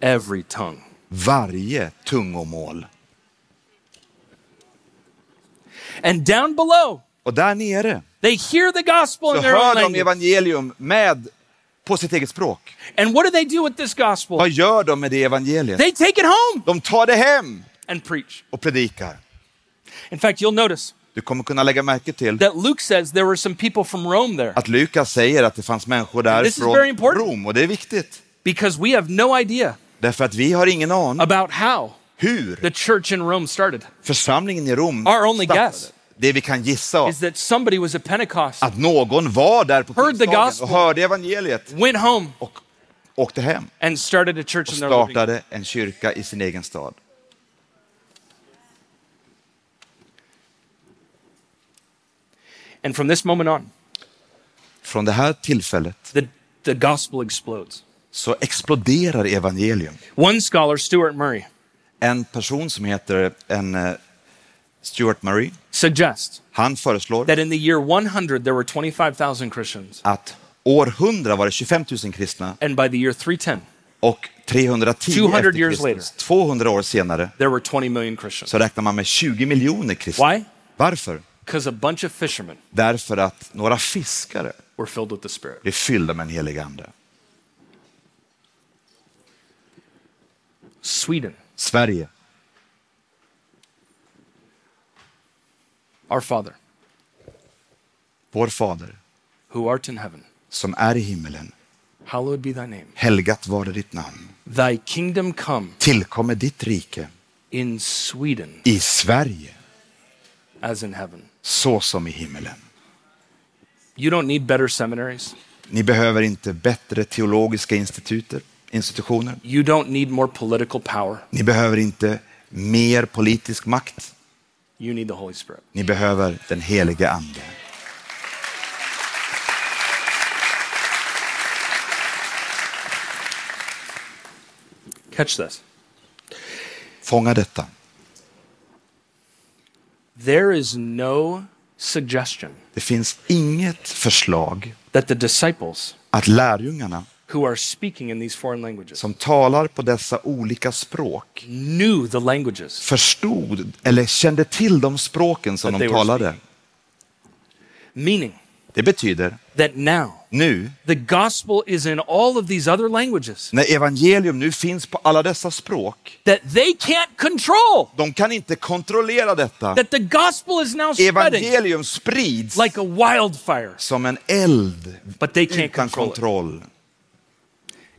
A: Every tongue.
B: Varje tungomål.
A: And down below,
B: Och där nere
A: they hear the gospel
B: så
A: in their own
B: hör de evangelium med, på sitt eget språk.
A: And what do they do with this gospel?
B: Vad gör de med det evangeliet?
A: They take it home
B: De tar det hem
A: and preach.
B: och predikar.
A: In fact, you'll notice
B: Du kommer kunna lägga märke till
A: that Luke says there were some people from Rome there
B: att Lukas säger att det fanns människor där
A: This is very
B: från
A: important.
B: Rom och det är viktigt.
A: because we have no idea
B: Därför att vi har ingen aning
A: about how
B: hur
A: the church in Rome started.
B: församlingen i Rom
A: Our only
B: startade.
A: guess
B: Det vi kan gissa
A: Is that somebody was at Pentecost,
B: att någon var där på
A: Heard the gospel.
B: och hörde evangeliet
A: went home,
B: och åkte hem
A: and started a church
B: och startade en kyrka i sin egen stad.
A: And from this moment on,
B: Från det här tillfället
A: the, the gospel explodes.
B: så exploderar evangelium.
A: One scholar, Stuart Murray,
B: En person som heter en, eh, Stuart Murray,
A: suggests
B: han föreslår
A: that in the year 100 there were 25,000 Christians,
B: att år 100 var det 25 000 kristna
A: and by the year 310
B: och 310
A: 200
B: efter
A: years later.
B: 200 år senare,
A: there were 20 million Christians.
B: så räknar man med 20 miljoner kristna.
A: Why?
B: Varför?
A: Because a bunch of fishermen
B: Därför att några fiskare
A: were filled with the Spirit.
B: blir fyllda med en helig ande.
A: Sweden,
B: Sverige,
A: our Father,
B: vår fader,
A: who art in heaven,
B: som är i himmelen.
A: hallowed be thy name.
B: Helgat var det ditt namn.
A: Thy kingdom come
B: Tillkommer ditt rike
A: in Sweden
B: i Sverige
A: as in heaven.
B: så som i himmelen.
A: You don't need better seminaries.
B: Ni behöver inte bättre teologiska institutioner.
A: You don't need more political power.
B: Ni behöver inte mer politisk makt.
A: You need the Holy Spirit.
B: Ni behöver den helige ande.
A: Catch this.
B: Fånga detta.
A: There is no suggestion
B: Det finns inget förslag
A: that the disciples
B: att lärjungarna
A: who are speaking in these foreign languages
B: som talar på dessa olika språk
A: knew the languages.
B: förstod eller kände till de språken som de talade.
A: Meaning,
B: Det betyder
A: that now
B: nu,
A: the gospel is in all of these other languages
B: när evangelium nu finns på alla dessa språk,
A: that they can't control.
B: de kan inte kontrollera detta.
A: That the gospel is now spreading
B: Evangelium sprids
A: like a wildfire,
B: som en eld
A: but they can't
B: utan
A: control it.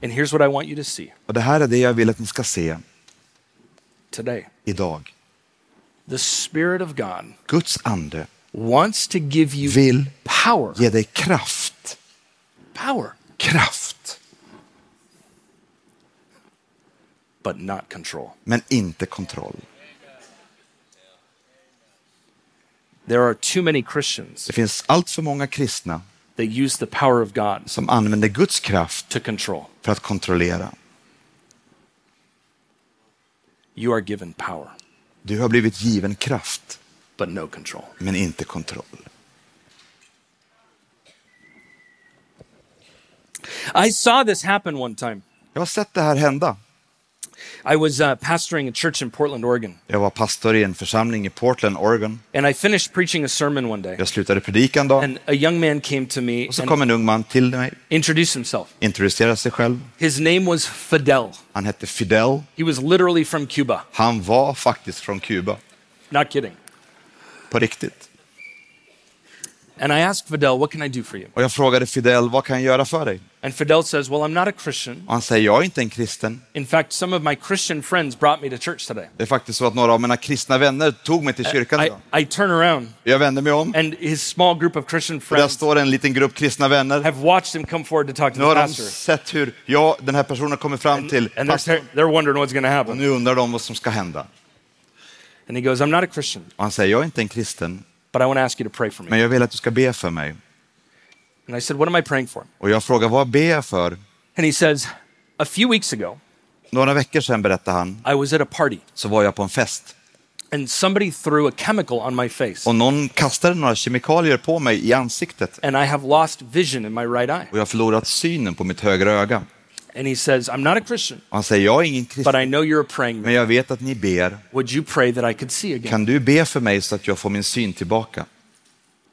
A: And here's what I want you to see
B: Och det här är det jag vill att ni ska se
A: today.
B: idag.
A: The Spirit of God
B: Guds ande
A: wants to give you
B: vill
A: power.
B: ge dig kraft.
A: Power,
B: Kraft,
A: but not control.
B: men inte kontroll.
A: There are too many Christians
B: Det finns allt för många kristna
A: that use the power of God
B: som använder Guds kraft
A: to control.
B: för att kontrollera.
A: You are given power,
B: Du har blivit given kraft,
A: but no control.
B: men inte kontroll.
A: I saw this happen one time.
B: Jag har sett det här hända.
A: I was uh, pastoring a church in Portland, Oregon,
B: Jag var pastor i en församling i Portland, Oregon.
A: and I finished preaching a sermon one day.
B: Jag slutade predika en dag
A: And a young man came to me
B: och så kom en ung man till mig,
A: introduced himself.
B: introducerade sig själv.
A: His name was Fidel.
B: Han hette Fidel.
A: He was literally from Cuba.
B: Han var faktiskt från Kuba,
A: Not kidding.
B: på riktigt.
A: And I asked Fidel, What can I do for you?
B: Och jag frågade Fidel, vad kan jag göra för dig?
A: And Fidel says, Well, I'm not a Christian.
B: Och han säger, jag är inte en kristen.
A: In fact, some of my Christian friends brought me to church today.
B: Det är faktiskt så att några av mina kristna vänner tog mig till kyrkan
A: I,
B: idag.
A: I turn around,
B: Jag vände mig om
A: and his small group of Christian
B: och där
A: friends
B: står en liten grupp kristna vänner.
A: have watched him come forward to talk to
B: Nu
A: the
B: har de
A: pastor.
B: sett hur jag, den här personen kommer fram till
A: And they're,
B: pastorn.
A: they're wondering what's going to
B: Och
A: happen.
B: nu undrar de vad som ska hända.
A: And he goes, I'm not a Christian,
B: Och han säger, jag är inte en kristen,
A: but I want to ask you to pray for me.
B: men jag vill att du ska be för mig.
A: And I said, What am I praying for?
B: Och jag frågar, vad ber jag för?
A: And he says, A few weeks ago,
B: Några veckor sedan, berättar han,
A: I was at a party,
B: så var jag på en fest.
A: and somebody threw a chemical on my face,
B: Och någon kastade några kemikalier på mig i ansiktet.
A: and I have lost vision in my right eye.
B: Och jag har förlorat synen på mitt högra öga.
A: And he says, I'm not a Christian,
B: han säger, jag är ingen
A: but
B: kristen,
A: I know you're a praying
B: men
A: man.
B: jag vet att ni ber.
A: Would you pray that I could see again?
B: Kan du be för mig så att jag får min syn tillbaka?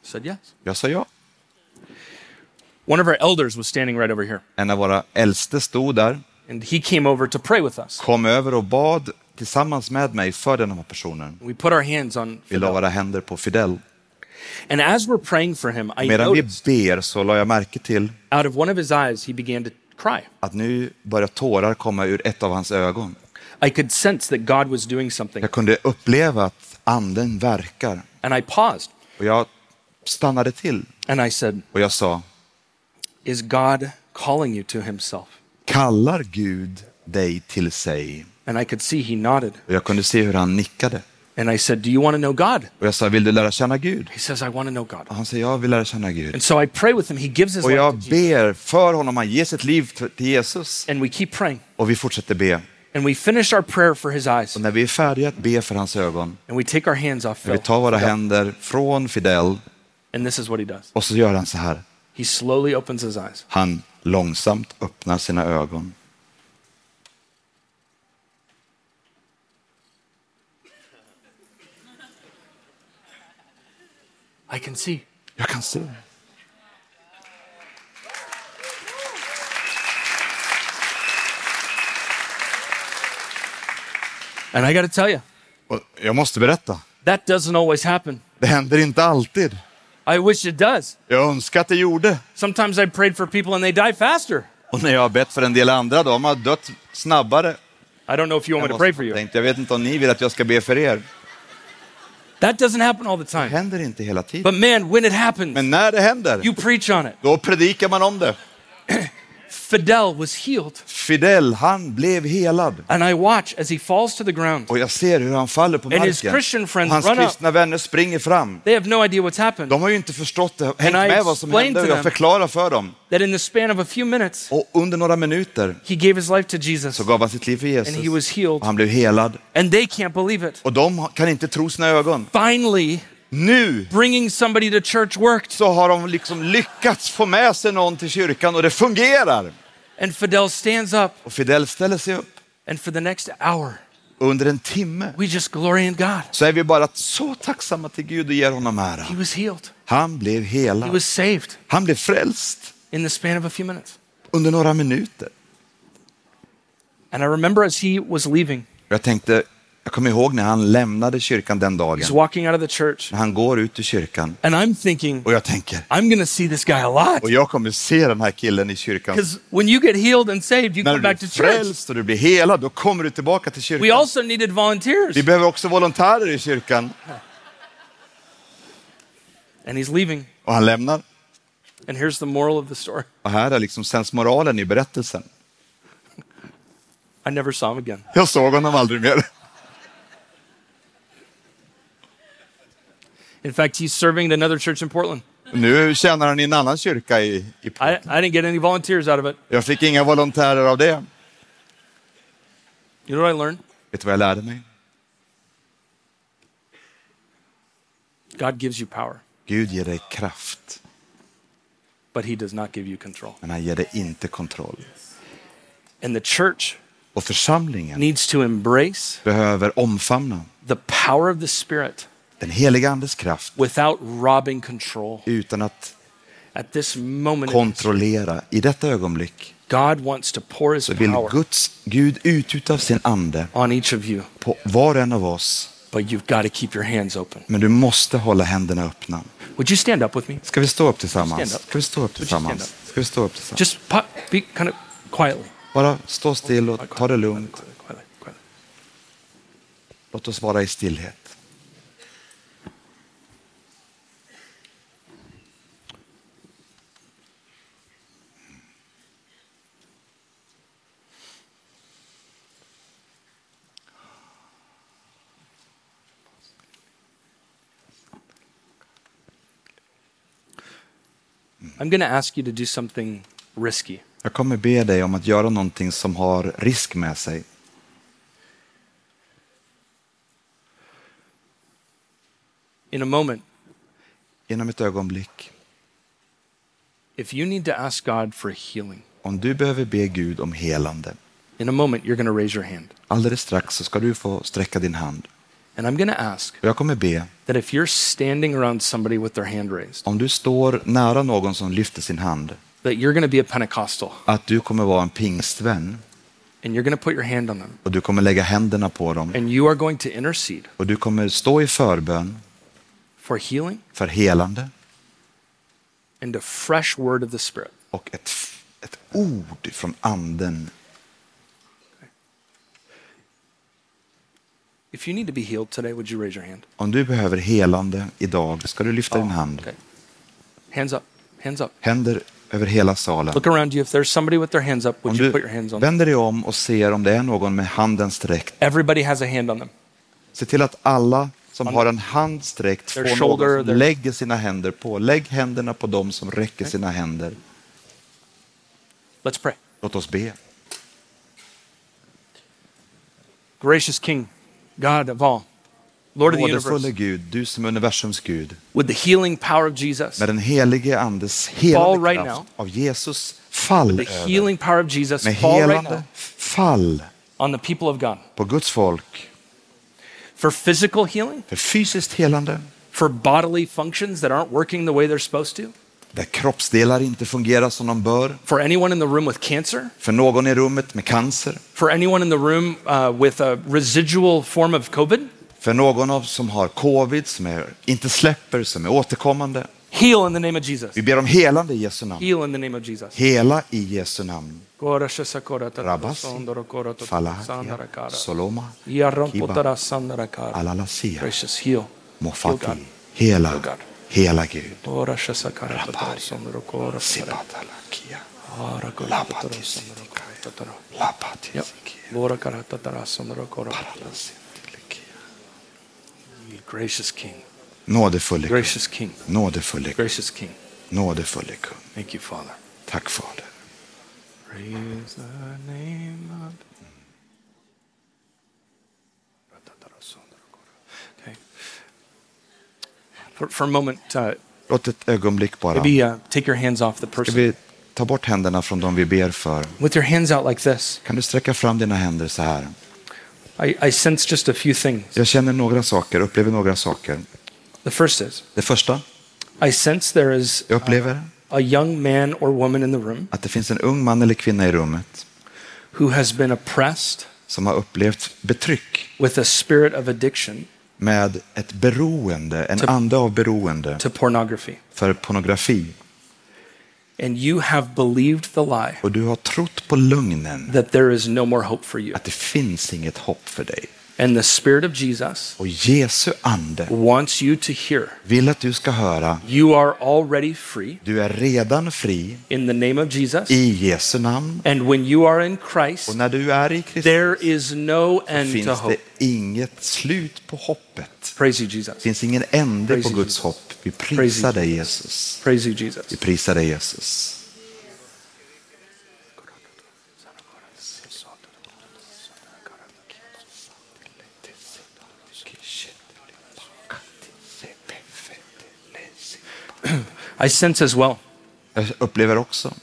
A: I said, Yes.
B: Jag sa ja.
A: One of our elders was standing right over here,
B: En av våra äldste stod där,
A: and he came over to pray with us.
B: kom över och bad tillsammans med mig för den här personen.
A: We put our hands on
B: Vi la
A: Fidel.
B: våra händer på Fidel.
A: And as we're praying for him, I
B: Medan vi
A: noticed
B: ber så la jag märke till
A: out of one of his eyes, he began to cry.
B: att nu börjar tårar komma ur ett av hans ögon.
A: I could sense that God was doing something.
B: Jag kunde uppleva att anden verkar.
A: And I paused
B: Och jag stannade till
A: and I said,
B: och jag sa,
A: Is God calling you to himself?
B: kallar Gud dig till sig?
A: And I could see he nodded.
B: Och jag kunde se hur han nickade.
A: And I said, Do you want to know God?
B: Och jag sa, vill du lära känna Gud?
A: He says, I want to know God.
B: Och han säger, jag vill lära känna Gud.
A: And so I pray with him. He gives his
B: Och
A: life
B: jag
A: to
B: ber för honom, han ger sitt liv till Jesus.
A: And we keep praying.
B: Och vi fortsätter be.
A: And we finish our prayer for his eyes.
B: Och när vi är färdiga att be för hans ögon,
A: And we take our hands off
B: när vi
A: Phil.
B: tar våra händer från Fidel
A: And this is what he does.
B: och så gör han så här.
A: He slowly opens his eyes.
B: Han långsamt öppnar sina ögon.
A: I can see.
B: Jag kan se.
A: And I got to tell you,
B: Och jag måste berätta,
A: that doesn't always happen.
B: det händer inte alltid.
A: I wish it does.
B: Jag önskar att det gjorde.
A: Sometimes I prayed for people and they die faster.
B: Och när jag har bett för en del andra, de har dött snabbare.
A: I don't know if you want me to pray for you.
B: Jag vet inte om ni vill att jag ska be för er.
A: That doesn't happen all the
B: Det
A: time.
B: händer inte hela tiden.
A: But man, when it happens,
B: Men när det händer,
A: you preach on it.
B: då predikar man om det.
A: Fidel was healed.
B: Fidel, han blev helad.
A: And I watch as he falls to the ground.
B: Och jag ser hur han faller på
A: And his
B: marken.
A: Christian friends
B: Hans
A: run up.
B: kristna vänner springer fram.
A: They have no idea what's happened.
B: De har ju inte förstått det, hängt
A: I
B: med vad som hände jag förklarar för dem.
A: That in the span of a few minutes,
B: Och under några minuter
A: he gave his life to Jesus
B: så gav han sitt liv för
A: and he
B: Jesus.
A: was healed.
B: Och han blev helad.
A: And they can't believe it.
B: Och de kan inte tro sina ögon.
A: Finally,
B: Nu
A: bringing somebody to church worked.
B: så har de liksom lyckats få med sig någon till kyrkan och det fungerar.
A: And Fidel stands up,
B: Och Fidel ställer sig upp.
A: and for the next hour,
B: under en timme
A: we just glory in God.
B: så är vi bara så tacksamma till Gud och ger honom ära.
A: He was healed.
B: Han blev
A: He
B: helad.
A: was saved
B: Han blev frälst
A: in the span of a few minutes.
B: under några minuter.
A: And I remember as he was leaving,
B: Jag tänkte, jag kommer ihåg när han lämnade kyrkan den dagen.
A: he's walking out of the church,
B: han går ut ur kyrkan.
A: and I'm thinking,
B: Och jag tänker,
A: I'm to see this guy a lot.
B: och jag kommer se den här killen i kyrkan.
A: When you get healed and saved, you
B: När
A: come
B: du
A: back
B: blir
A: to church.
B: frälst och du blir helad, då kommer du tillbaka till
A: We
B: kyrkan.
A: also needed volunteers.
B: Vi behöver också volontärer i kyrkan.
A: And he's leaving.
B: Och han lämnar.
A: And here's the moral of the story
B: Och här är liksom sensmoralen i berättelsen.
A: I never saw him again.
B: Jag såg honom aldrig mer.
A: In fact, he's serving at another church in Portland.
B: Nu tjänar han i en annan kyrka i, i
A: I, I didn't get any volunteers out of it.
B: Jag fick inga volontärer av det.
A: You know what I learned?
B: Vet du vad jag lärde mig?
A: God gives you power,
B: Gud ger dig kraft,
A: but he does not give you control.
B: men han ger dig inte kontroll.
A: And the church
B: Och församlingen
A: needs to embrace
B: behöver omfamna
A: the power of the Spirit
B: den heliga andes kraft
A: without robbing control.
B: utan att
A: At this moment,
B: kontrollera. I detta ögonblick
A: God wants to pour his
B: så vill Guds, Gud utgjuta sin ande
A: on each of you,
B: på var och en av oss.
A: but you've got to keep your hands open.
B: Men du måste hålla händerna öppna.
A: Would you stand up with me?
B: Ska vi stå upp tillsammans? Ska vi stå upp tillsammans? Ska vi stå upp tillsammans?
A: Just pop, be kind of quietly.
B: Bara stå still och ta det lugnt. Låt oss vara i stillhet.
A: I'm going to ask you to do something risky.
B: Jag kommer be dig om att göra någonting som har risk med sig.
A: In a moment,
B: Inom ett ögonblick.
A: if you need to ask God for healing,
B: Om du behöver be Gud om helande,
A: in a moment, you're going to raise your hand.
B: alldeles strax så ska du få sträcka din hand.
A: And I'm going to ask
B: Och jag kommer be,
A: that if you're standing around somebody with their hand raised,
B: om du står nära någon som lyfter sin hand,
A: that you're going to be a Pentecostal
B: att du kommer vara en pingstvän
A: and you're going to put your hand on them
B: och du kommer lägga händerna på dem
A: and you are going to intercede
B: och du kommer stå i förbön
A: for healing
B: för helande
A: and a fresh word of the Spirit.
B: och ett, ett ord från anden.
A: If you need to be healed today, would you raise your hand?
B: Om du behöver helande idag ska du lyfta din hand.
A: Okay. Hands up. Hands up.
B: Händer över hela salen.
A: Look around you. If there's somebody with their hands up,
B: Om
A: would you
B: du
A: put your hands on
B: vänder dig om och ser om det är någon med handen sträckt,
A: Everybody has a hand on them.
B: se till att alla som har en hand sträckt får
A: shoulder,
B: någon som lägger sina händer på. Lägg händerna på dem som räcker sina händer.
A: Let's pray.
B: Låt oss be.
A: Gracious King, God of all, Lord of the universe,
B: Gud, du som är universums Gud,
A: with the healing power of Jesus,
B: med den helige Andes
A: Fall
B: helande
A: right
B: kraft
A: now.
B: av Jesus fall
A: the
B: över.
A: healing power of Jesus,
B: Med
A: fall right
B: helande
A: now.
B: fall
A: on the people of God.
B: på Guds folk.
A: for physical healing,
B: För fysiskt helande,
A: for bodily functions that aren't working the way they're supposed to,
B: där kroppsdelar inte fungerar som de bör.
A: for anyone in the room with cancer,
B: För någon i rummet med cancer.
A: for anyone in the room uh, with a residual form of COVID.
B: För någon av som har covid, som är, inte släpper, som är återkommande.
A: Heal in the name of Jesus.
B: Vi ber om helande i Jesu namn.
A: Heal in the name of Jesus.
B: Hela i Jesu namn. Falahatia,
A: Sandarakara.
B: Soloma,
A: Sandarakara.
B: Alalasia.
A: God.
B: Hela. Hela Gud.
A: Gracious King.
B: Nådefulle kung,
A: Gracious King.
B: nådefulle kung,
A: Gracious King.
B: nådefulle kung.
A: Thank you, Father.
B: Tack Fader.
A: Praise the name of Okay. For, for a moment, uh,
B: Låt ett ögonblick bara.
A: maybe uh, take your hands off the
B: Ska
A: person.
B: vi ta bort händerna från dem vi ber för?
A: With your hands out like this,
B: Kan du sträcka fram dina händer så här?
A: I, I sense just a few things.
B: Jag känner några saker, upplever några saker.
A: The first is
B: Det första,
A: I sense there is
B: Jag upplever
A: a young man or woman in the room
B: att det finns en ung man eller kvinna i rummet
A: who has been oppressed
B: som har upplevt betryck
A: with a spirit of addiction
B: med ett beroende, en ande av beroende
A: to pornography.
B: för pornografi.
A: And you have believed the lie
B: Och du har trott på lögnen
A: that there is no more hope for you.
B: att det finns inget hopp för dig.
A: And the Spirit of Jesus
B: Och Jesu ande
A: wants you to hear
B: vill att du ska höra,
A: you are already free
B: du är redan fri
A: in the name of Jesus.
B: i Jesu namn.
A: And when you are in Christ,
B: Och när du är i Kristus
A: there is no end to
B: finns det
A: hope.
B: inget slut på hoppet.
A: Praise you, Jesus.
B: Det finns ingen ände
A: Praise
B: på Guds
A: Jesus.
B: hopp. Vi prisar dig Jesus.
A: Praise you, Jesus.
B: Vi prisar dig Jesus.
A: I sense as well
B: Jag upplever också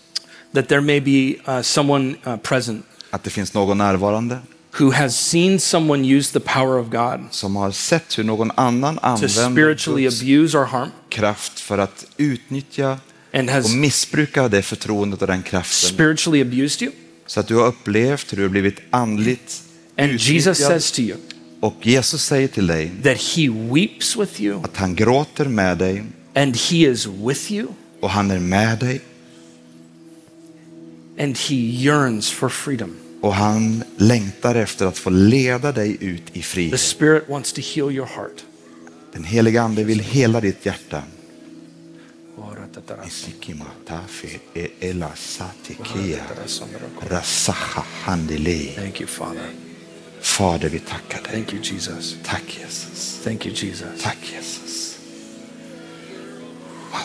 A: that there may be uh, someone uh, present
B: att det finns någon närvarande
A: who has seen someone use the power of God
B: som har sett hur någon annan
A: to
B: använder
A: spiritually
B: Guds
A: abuse or harm
B: kraft för att utnyttja
A: and has
B: och missbruka det förtroendet och den kraften.
A: spiritually abused you.
B: Så att du har upplevt hur du har blivit andligt
A: And Jesus
B: utnyttjad.
A: says to you
B: Och Jesus säger till dig
A: that he weeps with you
B: att han gråter med dig
A: and he is with you
B: och han är med dig
A: and he yearns for freedom.
B: och han längtar efter att få leda dig ut i
A: The
B: frihet.
A: Spirit wants to heal your heart.
B: Den heliga ande vill hela ditt hjärta.
A: Thank you, Father.
B: Fader, vi tackar dig.
A: Thank you, Jesus.
B: Tack Jesus.
A: Thank you, Jesus.
B: Tack Jesus.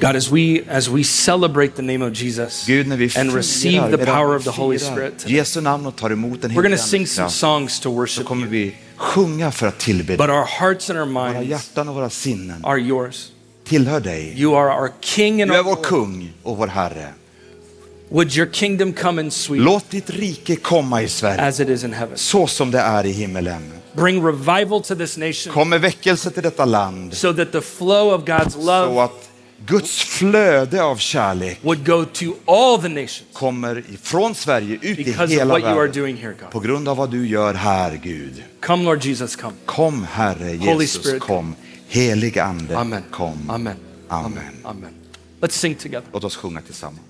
A: God, as we as we celebrate the name of Jesus
B: Gud, när vi
A: and receive the power of the Holy Spirit, today,
B: Jesu namn och tar emot den
A: we're going to sing some songs to
B: så
A: worship
B: kommer vi sjunga för att tillbe
A: But our hearts and our
B: Våra
A: minds
B: hjärtan och våra sinnen
A: are yours.
B: tillhör dig.
A: You are our King and
B: Du är vår kung och vår Herre.
A: Would your kingdom come in Sweden
B: Låt ditt rike komma i Sverige,
A: as it is in heaven?
B: så som det är i himmelen.
A: Bring revival to this nation
B: Kom med väckelse till detta land,
A: so that the flow of God's
B: så
A: love
B: att Guds flöde av kärlek
A: would go to all the nations
B: kommer ifrån Sverige ut i hela världen. På grund av vad du gör här, Gud.
A: Come, Lord Jesus, come.
B: Kom, Herre
A: Holy
B: Jesus, kom. Helig Ande,
A: Amen.
B: kom.
A: Amen.
B: Amen.
A: Amen. Let's sing together.
B: Låt oss sjunga tillsammans.